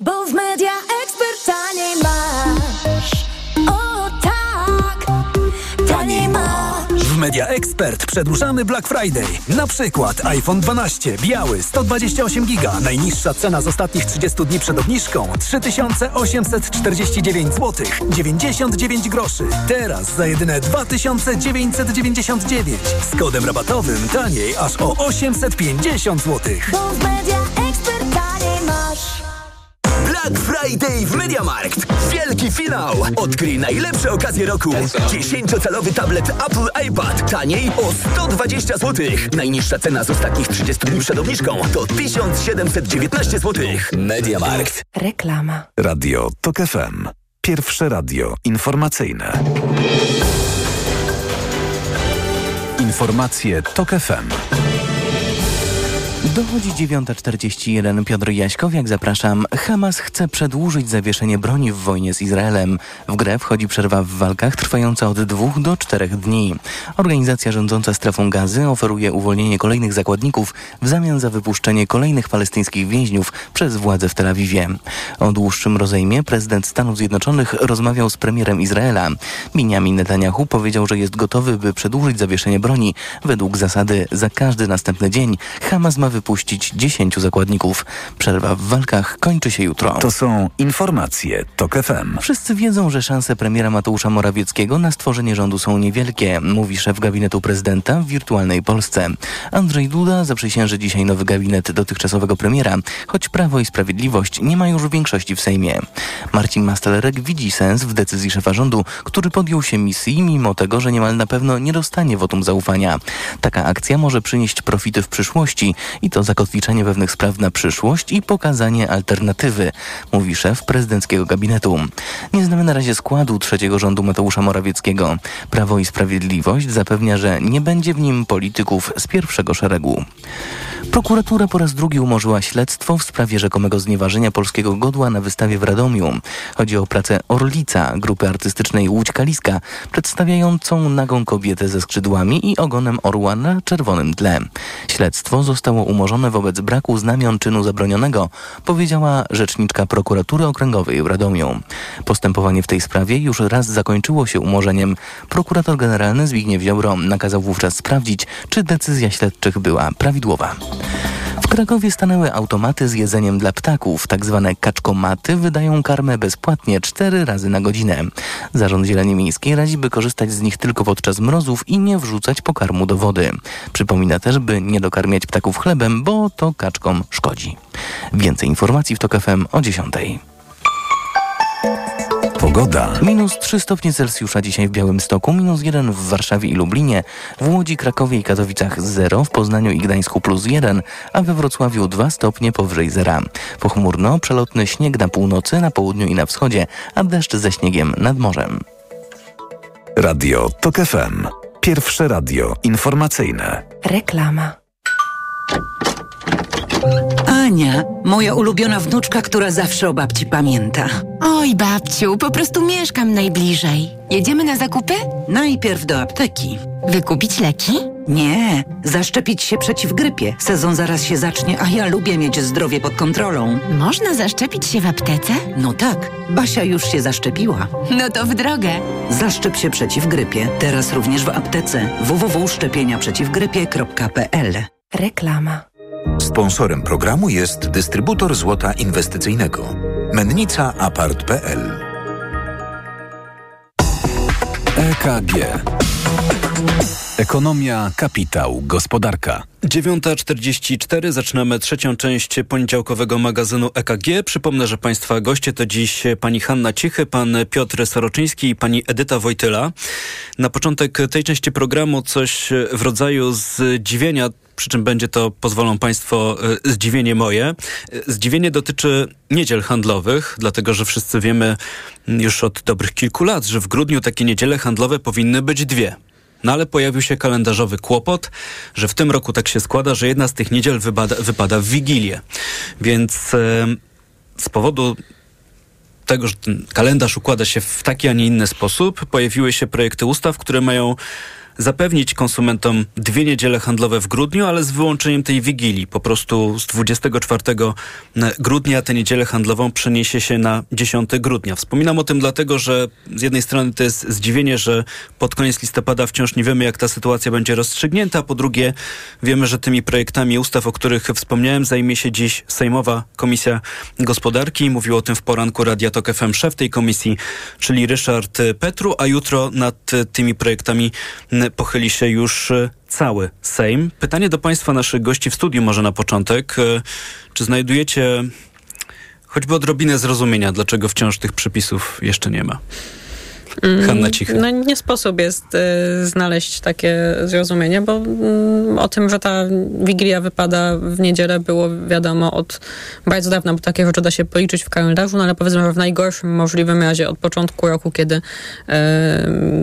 Bo w Media Expert taniej masz. O tak, taniej masz. W Media Expert przedłużamy Black Friday. Na przykład iPhone 12 biały 128 giga. Najniższa cena z ostatnich 30 dni przed obniżką 3849 zł 99 groszy. Teraz za jedyne 2999 z kodem rabatowym taniej aż o 850 zł. Bo w Media Expert taniej masz. Black Friday w MediaMarkt. Wielki finał. Odkryj najlepsze okazje roku. 10-calowy tablet Apple iPad. Taniej o 120 zł. Najniższa cena z ostatnich 30 dni przed obniżką to 1719 zł. MediaMarkt. Reklama. Radio TOK FM. Pierwsze radio informacyjne. Informacje TOK FM. Dochodzi 9.41. Piotr Jaśkowiak, zapraszam. Hamas chce przedłużyć zawieszenie broni w wojnie z Izraelem. W grę wchodzi przerwa w walkach trwająca od dwóch do czterech dni. Organizacja rządząca strefą gazy oferuje uwolnienie kolejnych zakładników w zamian za wypuszczenie kolejnych palestyńskich więźniów przez władze w Tel Awiwie. O dłuższym rozejmie prezydent Stanów Zjednoczonych rozmawiał z premierem Izraela. Benjamin Netanyahu powiedział, że jest gotowy, by przedłużyć zawieszenie broni. Według zasady za każdy następny dzień Hamas ma wypuścić 10 zakładników. Przerwa w walkach kończy się jutro. To są informacje TOK FM. Wszyscy wiedzą, że szanse premiera Mateusza Morawieckiego na stworzenie rządu są niewielkie, mówi szef gabinetu prezydenta w wirtualnej Polsce. Andrzej Duda zaprzysięży dzisiaj nowy gabinet dotychczasowego premiera, choć Prawo i Sprawiedliwość nie ma już większości w Sejmie. Marcin Mastalerek widzi sens w decyzji szefa rządu, który podjął się misji, mimo tego, że niemal na pewno nie dostanie wotum zaufania. Taka akcja może przynieść profity w przyszłości i to zakotwiczenie pewnych spraw na przyszłość i pokazanie alternatywy, mówi szef prezydenckiego gabinetu. Nie znamy na razie składu trzeciego rządu Mateusza Morawieckiego. Prawo i Sprawiedliwość zapewnia, że nie będzie w nim polityków z pierwszego szeregu. Prokuratura po raz drugi umorzyła śledztwo w sprawie rzekomego znieważenia polskiego godła na wystawie w Radomiu. Chodzi o pracę Orlica, grupy artystycznej Łódź Kaliska, przedstawiającą nagą kobietę ze skrzydłami i ogonem orła na czerwonym tle. Śledztwo zostało umorzone wobec braku znamion czynu zabronionego, powiedziała rzeczniczka prokuratury okręgowej w Radomiu. Postępowanie w tej sprawie już raz zakończyło się umorzeniem. Prokurator generalny Zbigniew Ziobro nakazał wówczas sprawdzić, czy decyzja śledczych była prawidłowa. W Krakowie stanęły automaty z jedzeniem dla ptaków. Tak zwane kaczkomaty wydają karmę bezpłatnie cztery razy na godzinę. Zarząd Zieleni Miejskiej radzi, by korzystać z nich tylko podczas mrozów i nie wrzucać pokarmu do wody. Przypomina też, by nie dokarmiać ptaków chlebem, bo to kaczkom szkodzi. Więcej informacji w TOK FM o 10. Pogoda. Minus 3 stopnie Celsjusza dzisiaj w Białymstoku, minus 1 w Warszawie i Lublinie, w Łodzi, Krakowie i Katowicach 0, w Poznaniu i Gdańsku plus 1, a we Wrocławiu 2 stopnie powyżej zera. Pochmurno, przelotny śnieg na północy, na południu i na wschodzie, a deszcz ze śniegiem nad morzem. Radio TOK FM. Pierwsze radio informacyjne. Reklama. Ania, moja ulubiona wnuczka, która zawsze o babci pamięta. Oj, babciu, po prostu mieszkam najbliżej. Jedziemy na zakupy? Najpierw do apteki. Wykupić leki? Nie, zaszczepić się przeciw grypie. Sezon zaraz się zacznie, a ja lubię mieć zdrowie pod kontrolą. Można zaszczepić się w aptece? No tak, Basia już się zaszczepiła. No to w drogę. Zaszczep się przeciw grypie. Teraz również w aptece. www.szczepieniaprzeciwgrypie.pl Reklama. Sponsorem programu jest dystrybutor złota inwestycyjnego. Mennica Apart.pl EKG. Ekonomia, kapitał, gospodarka. 9.44 zaczynamy trzecią część poniedziałkowego magazynu EKG. Przypomnę, że Państwa goście to dziś pani Hanna Cichy, pan Piotr Soroczyński i pani Edyta Wojtyla. Na początek tej części programu coś w rodzaju zdziwienia, przy czym będzie to, pozwolą Państwo, zdziwienie moje. Zdziwienie dotyczy niedziel handlowych, dlatego że wszyscy wiemy już od dobrych kilku lat, że w grudniu takie niedziele handlowe powinny być dwie. No ale pojawił się kalendarzowy kłopot, że w tym roku tak się składa, że jedna z tych niedziel wypada, wypada w Wigilię. Więc e, z powodu tego, że ten kalendarz układa się w taki, a nie inny sposób, pojawiły się projekty ustaw, które mają zapewnić konsumentom dwie niedziele handlowe w grudniu, ale z wyłączeniem tej wigilii. Po prostu z 24 grudnia tę niedzielę handlową przeniesie się na 10 grudnia. Wspominam o tym dlatego, że z jednej strony to jest zdziwienie, że pod koniec listopada wciąż nie wiemy, jak ta sytuacja będzie rozstrzygnięta, po drugie wiemy, że tymi projektami ustaw, o których wspomniałem, zajmie się dziś Sejmowa Komisja Gospodarki. Mówił o tym w poranku Radia Tok FM szef tej komisji, czyli Ryszard Petru, a jutro nad tymi projektami pochyli się już cały Sejm. Pytanie do Państwa, naszych gości w studiu może na początek. Czy znajdujecie choćby odrobinę zrozumienia, dlaczego wciąż tych przepisów jeszcze nie ma? Hanna Cichy. No nie sposób jest y, znaleźć takie zrozumienie, bo y, o tym, że ta Wigilia wypada w niedzielę było wiadomo od bardzo dawna, bo takie rzeczy da się policzyć w kalendarzu, no ale powiedzmy, że w najgorszym możliwym razie od początku roku, kiedy y,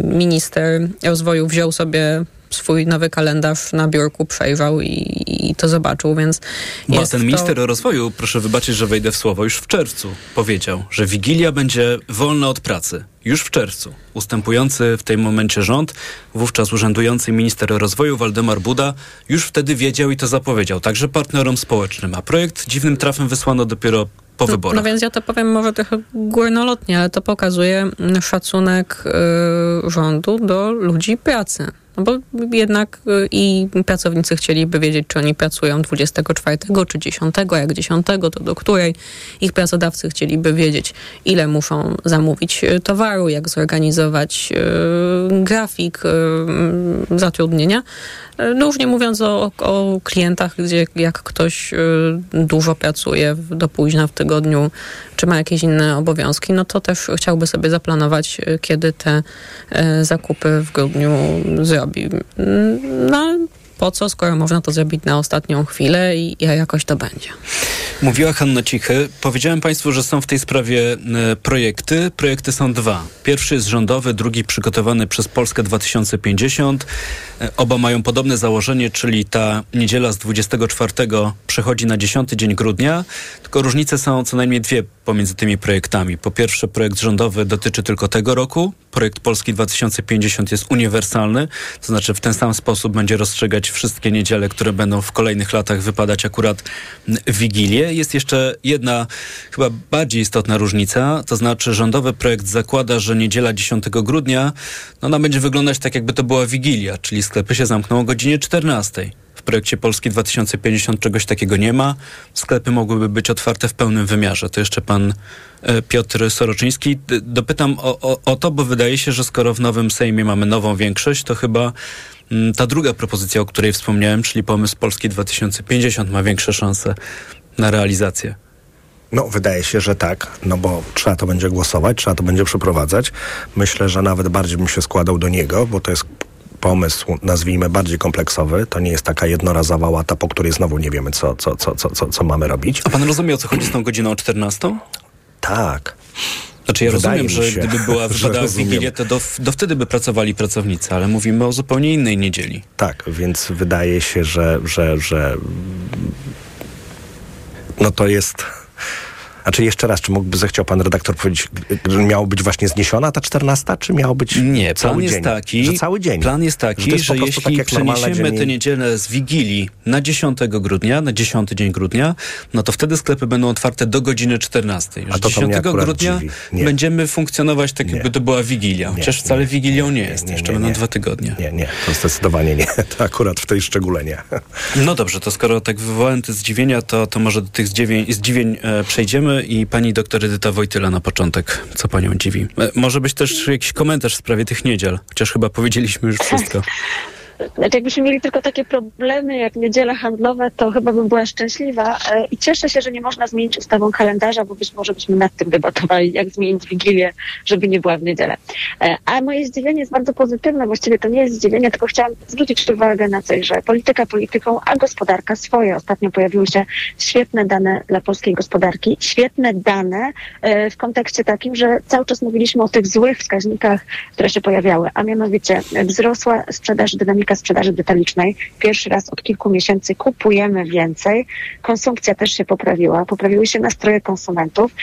minister rozwoju wziął sobie swój nowy kalendarz na biurku przejrzał i, i to zobaczył, więc Bo ten minister to... rozwoju, proszę wybaczyć, że wejdę w słowo, już w czerwcu powiedział, że Wigilia będzie wolna od pracy. Już w czerwcu. Ustępujący w tym momencie rząd, wówczas urzędujący minister rozwoju Waldemar Buda, już wtedy wiedział i to zapowiedział, także partnerom społecznym. A projekt dziwnym trafem wysłano dopiero po no, wyborach. No więc ja to powiem może trochę górnolotnie, ale to pokazuje szacunek y, rządu do ludzi pracy. No bo jednak y, i pracownicy chcieliby wiedzieć, czy oni pracują 24 czy 10, a jak 10, to do której. Ich pracodawcy chcieliby wiedzieć, ile muszą zamówić y, towaru, jak zorganizować y, grafik y, zatrudnienia. No już nie mówiąc o, o klientach, gdzie jak ktoś dużo pracuje do późna w tygodniu, czy ma jakieś inne obowiązki, no to też chciałby sobie zaplanować, kiedy te zakupy w grudniu zrobi. No, po co, skoro można to zrobić na ostatnią chwilę i, i jakoś to będzie. Mówiła Hanna Cichy. Powiedziałem Państwu, że są w tej sprawie e, projekty. Projekty są dwa. Pierwszy jest rządowy, drugi przygotowany przez Polskę 2050. E, oba mają podobne założenie, czyli ta niedziela z 24 przechodzi na 10 dzień grudnia, tylko różnice są co najmniej dwie pomiędzy tymi projektami. Po pierwsze projekt rządowy dotyczy tylko tego roku, projekt Polski 2050 jest uniwersalny, to znaczy w ten sam sposób będzie rozstrzygać wszystkie niedziele, które będą w kolejnych latach wypadać akurat w Wigilię. Jest jeszcze jedna chyba bardziej istotna różnica, to znaczy rządowy projekt zakłada, że niedziela 10 grudnia, no ona będzie wyglądać tak jakby to była Wigilia, czyli sklepy się zamkną o godzinie 14. W projekcie Polski 2050 czegoś takiego nie ma. Sklepy mogłyby być otwarte w pełnym wymiarze. To jeszcze pan e, Piotr Soroczyński. Dopytam o, o, o to, bo wydaje się, że skoro w nowym Sejmie mamy nową większość, to chyba mm, ta druga propozycja, o której wspomniałem, czyli pomysł Polski 2050 ma większe szanse na realizację. No, wydaje się, że tak, no bo trzeba to będzie głosować, trzeba to będzie przeprowadzać. Myślę, że nawet bardziej bym się składał do niego, bo to jest pomysł, nazwijmy, bardziej kompleksowy. To nie jest taka jednorazowa łata, po której znowu nie wiemy, co, co, co, co, co, mamy robić. A pan rozumie, o co chodzi z tą godziną 14? Tak. Znaczy ja Wydaje rozumiem, mi że się, gdyby była wypadała w rozumiem. Wigilię, to do, do wtedy by pracowali pracownicy, ale mówimy o zupełnie innej niedzieli. Tak, więc wydaje się, że, że, że no to jest... Znaczy jeszcze raz, czy mógłby, zechciał pan redaktor powiedzieć, że miało być właśnie zniesiona ta 14, czy miało być Nie, cały plan jest dzień? taki, że cały dzień. Plan jest Że taki, to że, jest prostu jeśli tak przeniesiemy tę niedzielę z Wigilii na 10 grudnia, na 10 dzień grudnia, no to wtedy sklepy będą otwarte do godziny 14. Już A to to 10 mnie akurat grudnia. Nie. będziemy funkcjonować tak, jakby to była Wigilia. Chociaż wcale Wigilią nie jest. Jeszcze będą dwa tygodnie. Nie, nie, to zdecydowanie nie. To akurat w tej szczególe nie. No dobrze, to skoro tak wywołałem te zdziwienia, to, to może do tych zdziwień, zdziwień e, przejdziemy i pani doktor Edyta Wojtyla na początek, co panią dziwi. E, może być też jakiś komentarz w sprawie tych niedziel, chociaż chyba powiedzieliśmy już wszystko. Znaczy, jakbyśmy mieli tylko takie problemy jak niedziele handlowe, to chyba bym była szczęśliwa E, i cieszę się, że nie można zmienić ustawą kalendarza, bo być może byśmy nad tym debatowali, jak zmienić Wigilię, żeby nie była w niedzielę. E, A moje zdziwienie jest bardzo pozytywne, właściwie to nie jest zdziwienie, tylko chciałam zwrócić uwagę na coś, że polityka polityką, a gospodarka swoje. Ostatnio pojawiły się świetne dane dla polskiej gospodarki, świetne dane e, w kontekście takim, że cały czas mówiliśmy o tych złych wskaźnikach, które się pojawiały, a mianowicie wzrosła sprzedaż, dynamika sprzedaży detalicznej. Pierwszy raz od kilku miesięcy kupujemy więcej. Konsumpcja też się poprawiła, poprawiły się nastroje konsumentów.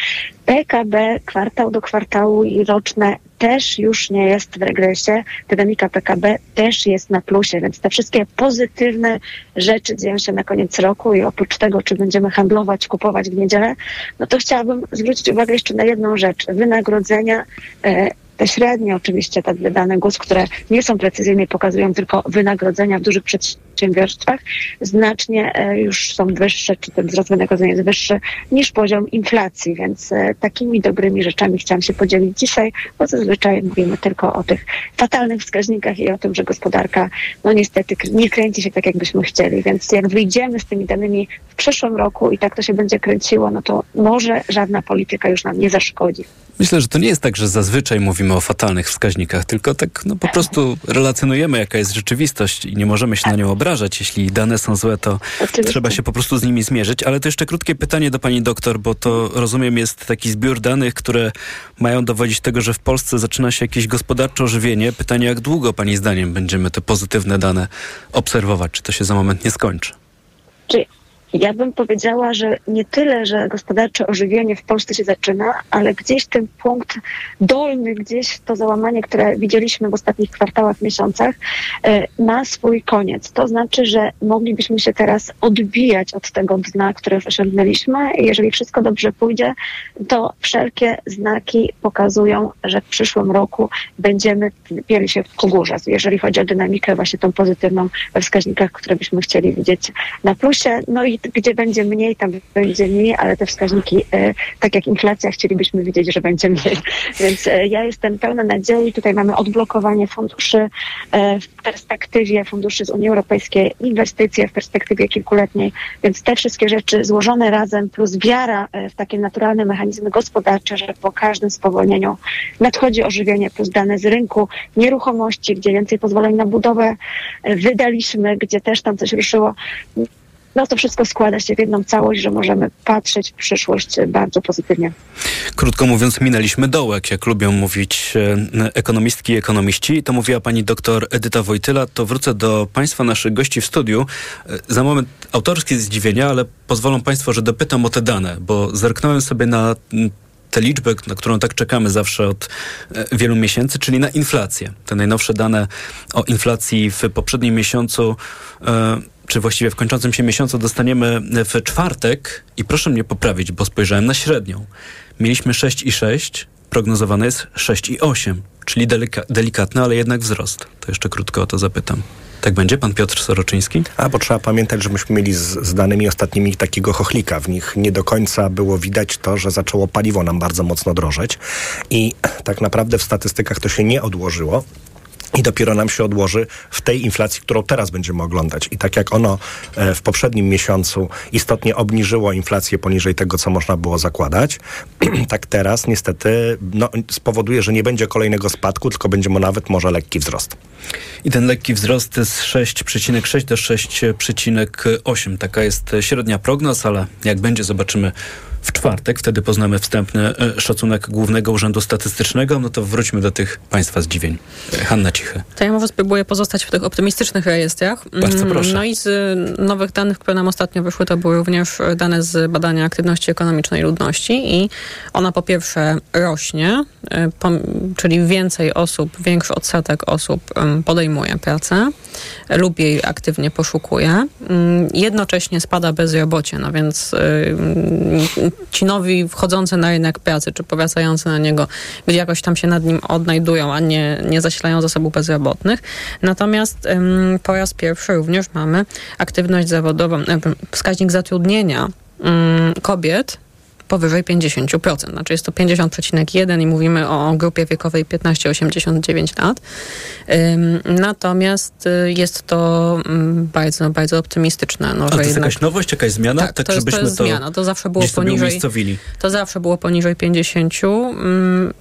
PKB kwartał do kwartału i roczne też już nie jest w regresie. Dynamika PKB też jest na plusie, więc te wszystkie pozytywne rzeczy dzieją się na koniec roku i oprócz tego, czy będziemy handlować, kupować w niedzielę, no to chciałabym zwrócić uwagę jeszcze na jedną rzecz. Wynagrodzenia e, te średnie oczywiście, te wydane GUS, które nie są precyzyjne i pokazują tylko wynagrodzenia w dużych przedsiębiorstwach, znacznie e, już są wyższe, czy ten wzrost wynagrodzenia jest wyższy niż poziom inflacji, więc e, takimi dobrymi rzeczami chciałam się podzielić dzisiaj, bo zazwyczaj mówimy tylko o tych fatalnych wskaźnikach i o tym, że gospodarka no niestety nie kręci się tak, jakbyśmy chcieli, więc jak wyjdziemy z tymi danymi w przyszłym roku i tak to się będzie kręciło, no to może żadna polityka już nam nie zaszkodzi. Myślę, że to nie jest tak, że zazwyczaj mówimy o fatalnych wskaźnikach, tylko tak no, po prostu relacjonujemy, jaka jest rzeczywistość i nie możemy się na nią obrażać. Jeśli dane są złe, to trzeba się po prostu z nimi zmierzyć. Ale to jeszcze krótkie pytanie do pani doktor, bo to rozumiem jest taki zbiór danych, które mają dowodzić tego, że w Polsce zaczyna się jakieś gospodarcze ożywienie. Pytanie, jak długo pani zdaniem będziemy te pozytywne dane obserwować? Czy to się za moment nie skończy? Czy ja bym powiedziała, że nie tyle, że gospodarcze ożywienie w Polsce się zaczyna, ale gdzieś ten punkt dolny, gdzieś to załamanie, które widzieliśmy w ostatnich kwartałach, miesiącach, e, ma swój koniec. To znaczy, że moglibyśmy się teraz odbijać od tego dna, które już osiągnęliśmy i jeżeli wszystko dobrze pójdzie, to wszelkie znaki pokazują, że w przyszłym roku będziemy pieli się ku górze, jeżeli chodzi o dynamikę właśnie tą pozytywną we wskaźnikach, które byśmy chcieli widzieć na plusie. No i gdzie będzie mniej, tam będzie mniej, ale te wskaźniki, e, tak jak inflacja, chcielibyśmy widzieć, że będzie mniej. Więc e, ja jestem pełna nadziei. Tutaj mamy odblokowanie funduszy e, w perspektywie funduszy z Unii Europejskiej, inwestycje w perspektywie kilkuletniej. Więc te wszystkie rzeczy złożone razem, plus wiara w takie naturalne mechanizmy gospodarcze, że po każdym spowolnieniu nadchodzi ożywienie, plus dane z rynku nieruchomości, gdzie więcej pozwoleń na budowę wydaliśmy, gdzie też tam coś ruszyło no to wszystko składa się w jedną całość, że możemy patrzeć w przyszłość bardzo pozytywnie. Krótko mówiąc, minęliśmy dołek, jak lubią mówić e, ekonomistki i ekonomiści. To mówiła pani doktor Edyta Wojtyla. To wrócę do państwa naszych gości w studiu. E, Za moment autorskie zdziwienia, ale pozwolą państwo, że dopytam o te dane, bo zerknąłem sobie na mm, tę liczbę, na którą tak czekamy zawsze od e, wielu miesięcy, czyli na inflację. Te najnowsze dane o inflacji w poprzednim miesiącu, e, czy właściwie w kończącym się miesiącu dostaniemy w czwartek i proszę mnie poprawić, bo spojrzałem na średnią. Mieliśmy 6,6, prognozowane jest 6,8, czyli delika- delikatny, ale jednak wzrost. To jeszcze krótko o to zapytam. Tak będzie, pan Piotr Soroczyński? A, bo trzeba pamiętać, że myśmy mieli z, z danymi ostatnimi takiego chochlika. W nich nie do końca było widać to, że zaczęło paliwo nam bardzo mocno drożeć i tak naprawdę w statystykach to się nie odłożyło. I dopiero nam się odłoży w tej inflacji, którą teraz będziemy oglądać. I tak jak ono e, w poprzednim miesiącu istotnie obniżyło inflację poniżej tego, co można było zakładać, tak teraz niestety no, spowoduje, że nie będzie kolejnego spadku, tylko będzie mu nawet może lekki wzrost. I ten lekki wzrost z 6,6 do 6,8. Taka jest średnia prognoz, ale jak będzie, zobaczymy w czwartek. Wtedy poznamy wstępny e, szacunek Głównego Urzędu Statystycznego. No to wróćmy do tych Państwa zdziwień. E, Hanna Cichy. To ja może spróbuję pozostać w tych optymistycznych rejestrach. Bardzo Mm, proszę. No i z nowych danych, które nam ostatnio wyszły, to były również dane z badania aktywności ekonomicznej ludności i ona po pierwsze rośnie, y, pom- czyli więcej osób, większy odsetek osób podejmuje pracę lub jej aktywnie poszukuje. Ym, Jednocześnie spada bezrobocie, no więc y, ci nowi wchodzący na rynek pracy, czy powracający na niego, gdzie jakoś tam się nad nim odnajdują, a nie, nie zasilają zasobów bezrobotnych. Natomiast ym, po raz pierwszy również mamy aktywność zawodową, wskaźnik zatrudnienia kobiet powyżej 50%. Znaczy jest to 50,1 i mówimy o grupie wiekowej 15-89 lat. Natomiast y, jest to ym, bardzo, bardzo optymistyczne. No, A to jest jednak- jakaś nowość, jakaś zmiana? tak, to jest, to żebyśmy jest zmiana. To zawsze było poniżej. To zawsze było poniżej 50. Mm,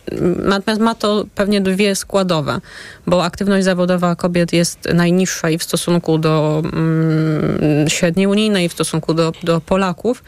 Natomiast ma to pewnie dwie składowe, bo aktywność zawodowa kobiet jest najniższa i w stosunku do mm, średniej unijnej, i w stosunku do, do Polaków.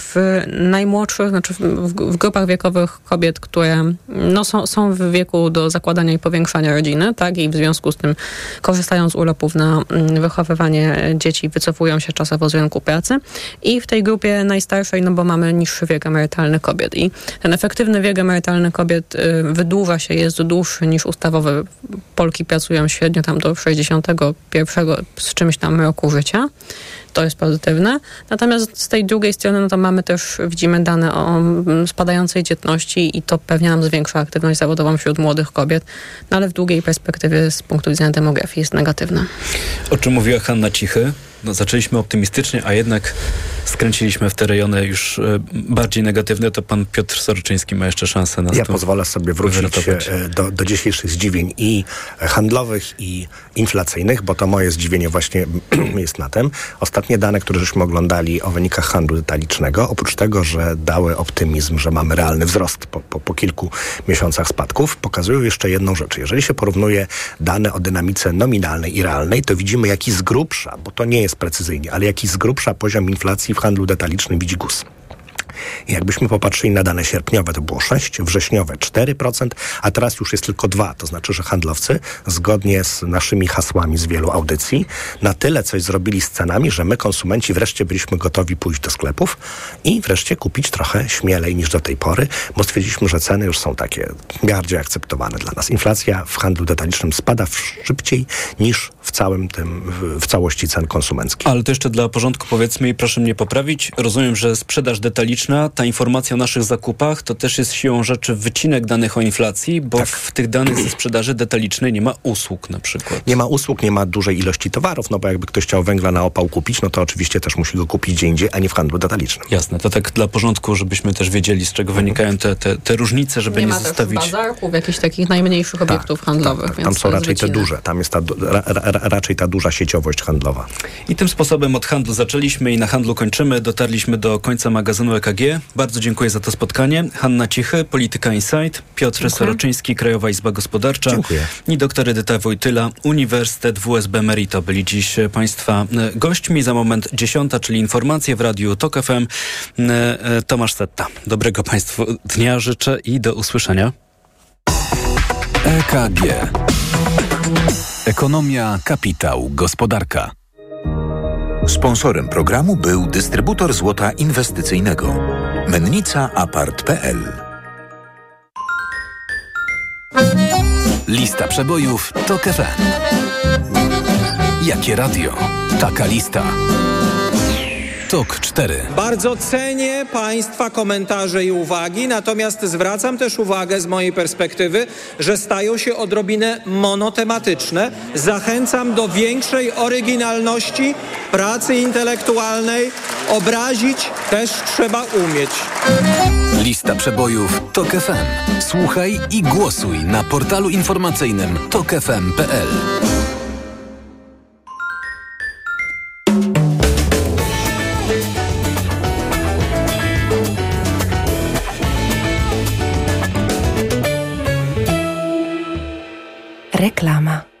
W najmłodszych, znaczy w, w, grupach wiekowych kobiet, które no, są, są w wieku do zakładania i powiększania rodziny, tak, i w związku z tym korzystają z urlopów na mm, wychowywanie dzieci, wycofują się czasowo z rynku pracy. I w tej grupie najstarszej, no bo mamy niższy wiek emerytalny kobiet. I ten efektywny wiek emerytalny kobiet y, wydłuża się, jest dłuższy niż ustawowy. Polki pracują średnio tam do 61 z czymś tam roku życia. To jest pozytywne. Natomiast z tej drugiej strony, no to mamy też, widzimy dane o mm, spadającej dzietności i to pewnie nam zwiększa aktywność zawodową wśród młodych kobiet, no ale w długiej perspektywie z punktu widzenia demografii jest negatywne. O czym mówiła Hanna Cichy? No, zaczęliśmy optymistycznie, a jednak skręciliśmy w te rejony już e, bardziej negatywne. To pan Piotr Soroczyński ma jeszcze szansę na Ja to pozwolę sobie wrócić e, do, do dzisiejszych zdziwień i handlowych, i inflacyjnych, bo to moje zdziwienie właśnie jest na tym. Ostatnie dane, które żeśmy oglądali o wynikach handlu detalicznego, oprócz tego, że dały optymizm, że mamy realny wzrost po, po, po kilku miesiącach spadków, pokazują jeszcze jedną rzecz. Jeżeli się porównuje dane o dynamice nominalnej i realnej, to widzimy jaki z grubsza, bo to nie jest precyzyjnie, ale jaki z grubsza poziom inflacji w handlu detalicznym widzi GUS. Jakbyśmy popatrzyli na dane sierpniowe, to było 6, wrześniowe 4%, a teraz już jest tylko 2. To znaczy, że handlowcy, zgodnie z naszymi hasłami z wielu audycji, na tyle coś zrobili z cenami, że my, konsumenci, wreszcie byliśmy gotowi pójść do sklepów i wreszcie kupić trochę śmielej niż do tej pory, bo stwierdziliśmy, że ceny już są takie bardziej akceptowane dla nas. Inflacja w handlu detalicznym spada szybciej niż w całym tym, w, w całości cen konsumenckich. Ale to jeszcze dla porządku powiedzmy i proszę mnie poprawić. Rozumiem, że sprzedaż detaliczna, ta informacja o naszych zakupach, to też jest siłą rzeczy wycinek danych o inflacji, bo Tak. w tych danych ze sprzedaży detalicznej nie ma usług na przykład. Nie ma usług, nie ma dużej ilości towarów, no bo jakby ktoś chciał węgla na opał kupić, no to oczywiście też musi go kupić gdzie indziej, a nie w handlu detalicznym. Jasne, to tak dla porządku, żebyśmy też wiedzieli, z czego wynikają te, te, te różnice, żeby nie, nie ma zostawić... bazarków, jakichś takich najmniejszych obiektów handlowych. Tam więc są to jest raczej te duże, tam jest ta, ra, ra- raczej ta duża sieciowość handlowa. I tym sposobem od handlu zaczęliśmy i na handlu kończymy. Dotarliśmy do końca magazynu EKG. Bardzo dziękuję za to spotkanie. Hanna Cichy, Polityka Insight, Piotr Dziękuję. Soroczyński, Krajowa Izba Gospodarcza Dziękuję. i doktor Edyta Wojtyla, Uniwersytet WSB Merito byli dziś e, Państwa e, gośćmi. Za moment dziesiąta, czyli informacje w Radiu TOK FM. E, Tomasz Setta. Dobrego Państwu dnia życzę i do usłyszenia. EKG. Ekonomia, kapitał, gospodarka. Sponsorem programu był dystrybutor złota inwestycyjnego. Mennica Apart.pl Lista przebojów TOK FM. Jakie radio? Taka lista. TOK 4. Bardzo cenię Państwa komentarze i uwagi, natomiast zwracam też uwagę z mojej perspektywy, że stają się odrobinę monotematyczne. Zachęcam do większej oryginalności, pracy intelektualnej. Obrazić też trzeba umieć. Lista przebojów TOK FM. Słuchaj i głosuj na portalu informacyjnym tokefm.pl. Reklama.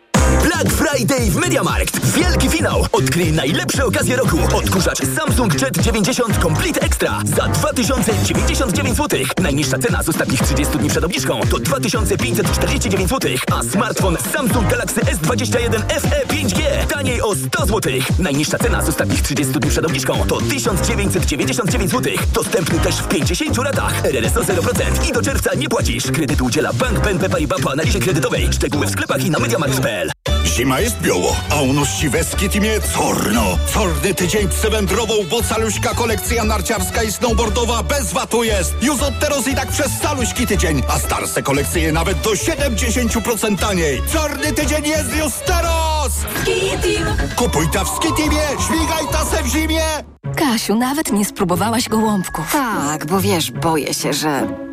Friday w MediaMarkt. Wielki finał. Odkryj najlepsze okazje roku. Odkurzacz Samsung Jet 90 Complete Extra za 2099 zł. Najniższa cena z ostatnich 30 dni przed obniżką to 2549 zł, a smartfon Samsung Galaxy S21 FE 5G taniej o 100 zł. Najniższa cena z ostatnich 30 dni przed obniżką to 1999 zł. Dostępny też w 50 latach. RRSO 0% i do czerwca nie płacisz. Kredyt udziela Bank BNP Paribas po analizie kredytowej. Szczegóły w sklepach i na MediaMarkt.pl. Zima jest bioło, a u nas siweski timie corno. Corny tydzień przewędrową, bo caluśka kolekcja narciarska i snowboardowa bez watu jest. Już od teraz i tak przez caluśki tydzień, a starsze kolekcje nawet do 70% taniej. Czarny tydzień jest już teraz! Kupuj ta w Skitimie, śmigaj ta se w zimie! Kasiu, nawet nie spróbowałaś gołąbków. Tak, bo wiesz, boję się, że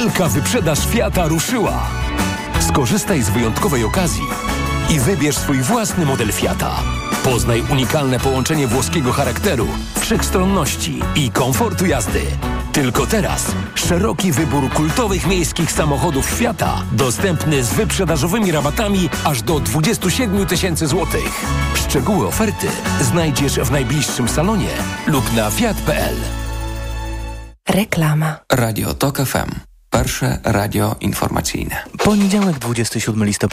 Wielka wyprzedaż Fiata ruszyła. Skorzystaj z wyjątkowej okazji i wybierz swój własny model Fiata. Poznaj unikalne połączenie włoskiego charakteru, wszechstronności i komfortu jazdy. Tylko teraz szeroki wybór kultowych miejskich samochodów Fiata, dostępny z wyprzedażowymi rabatami aż do 27 tysięcy złotych. Szczegóły oferty znajdziesz w najbliższym salonie lub na fiat.pl. Reklama. Radio TOK FM. Pierwsze radio informacyjne. Poniedziałek 27 listopada.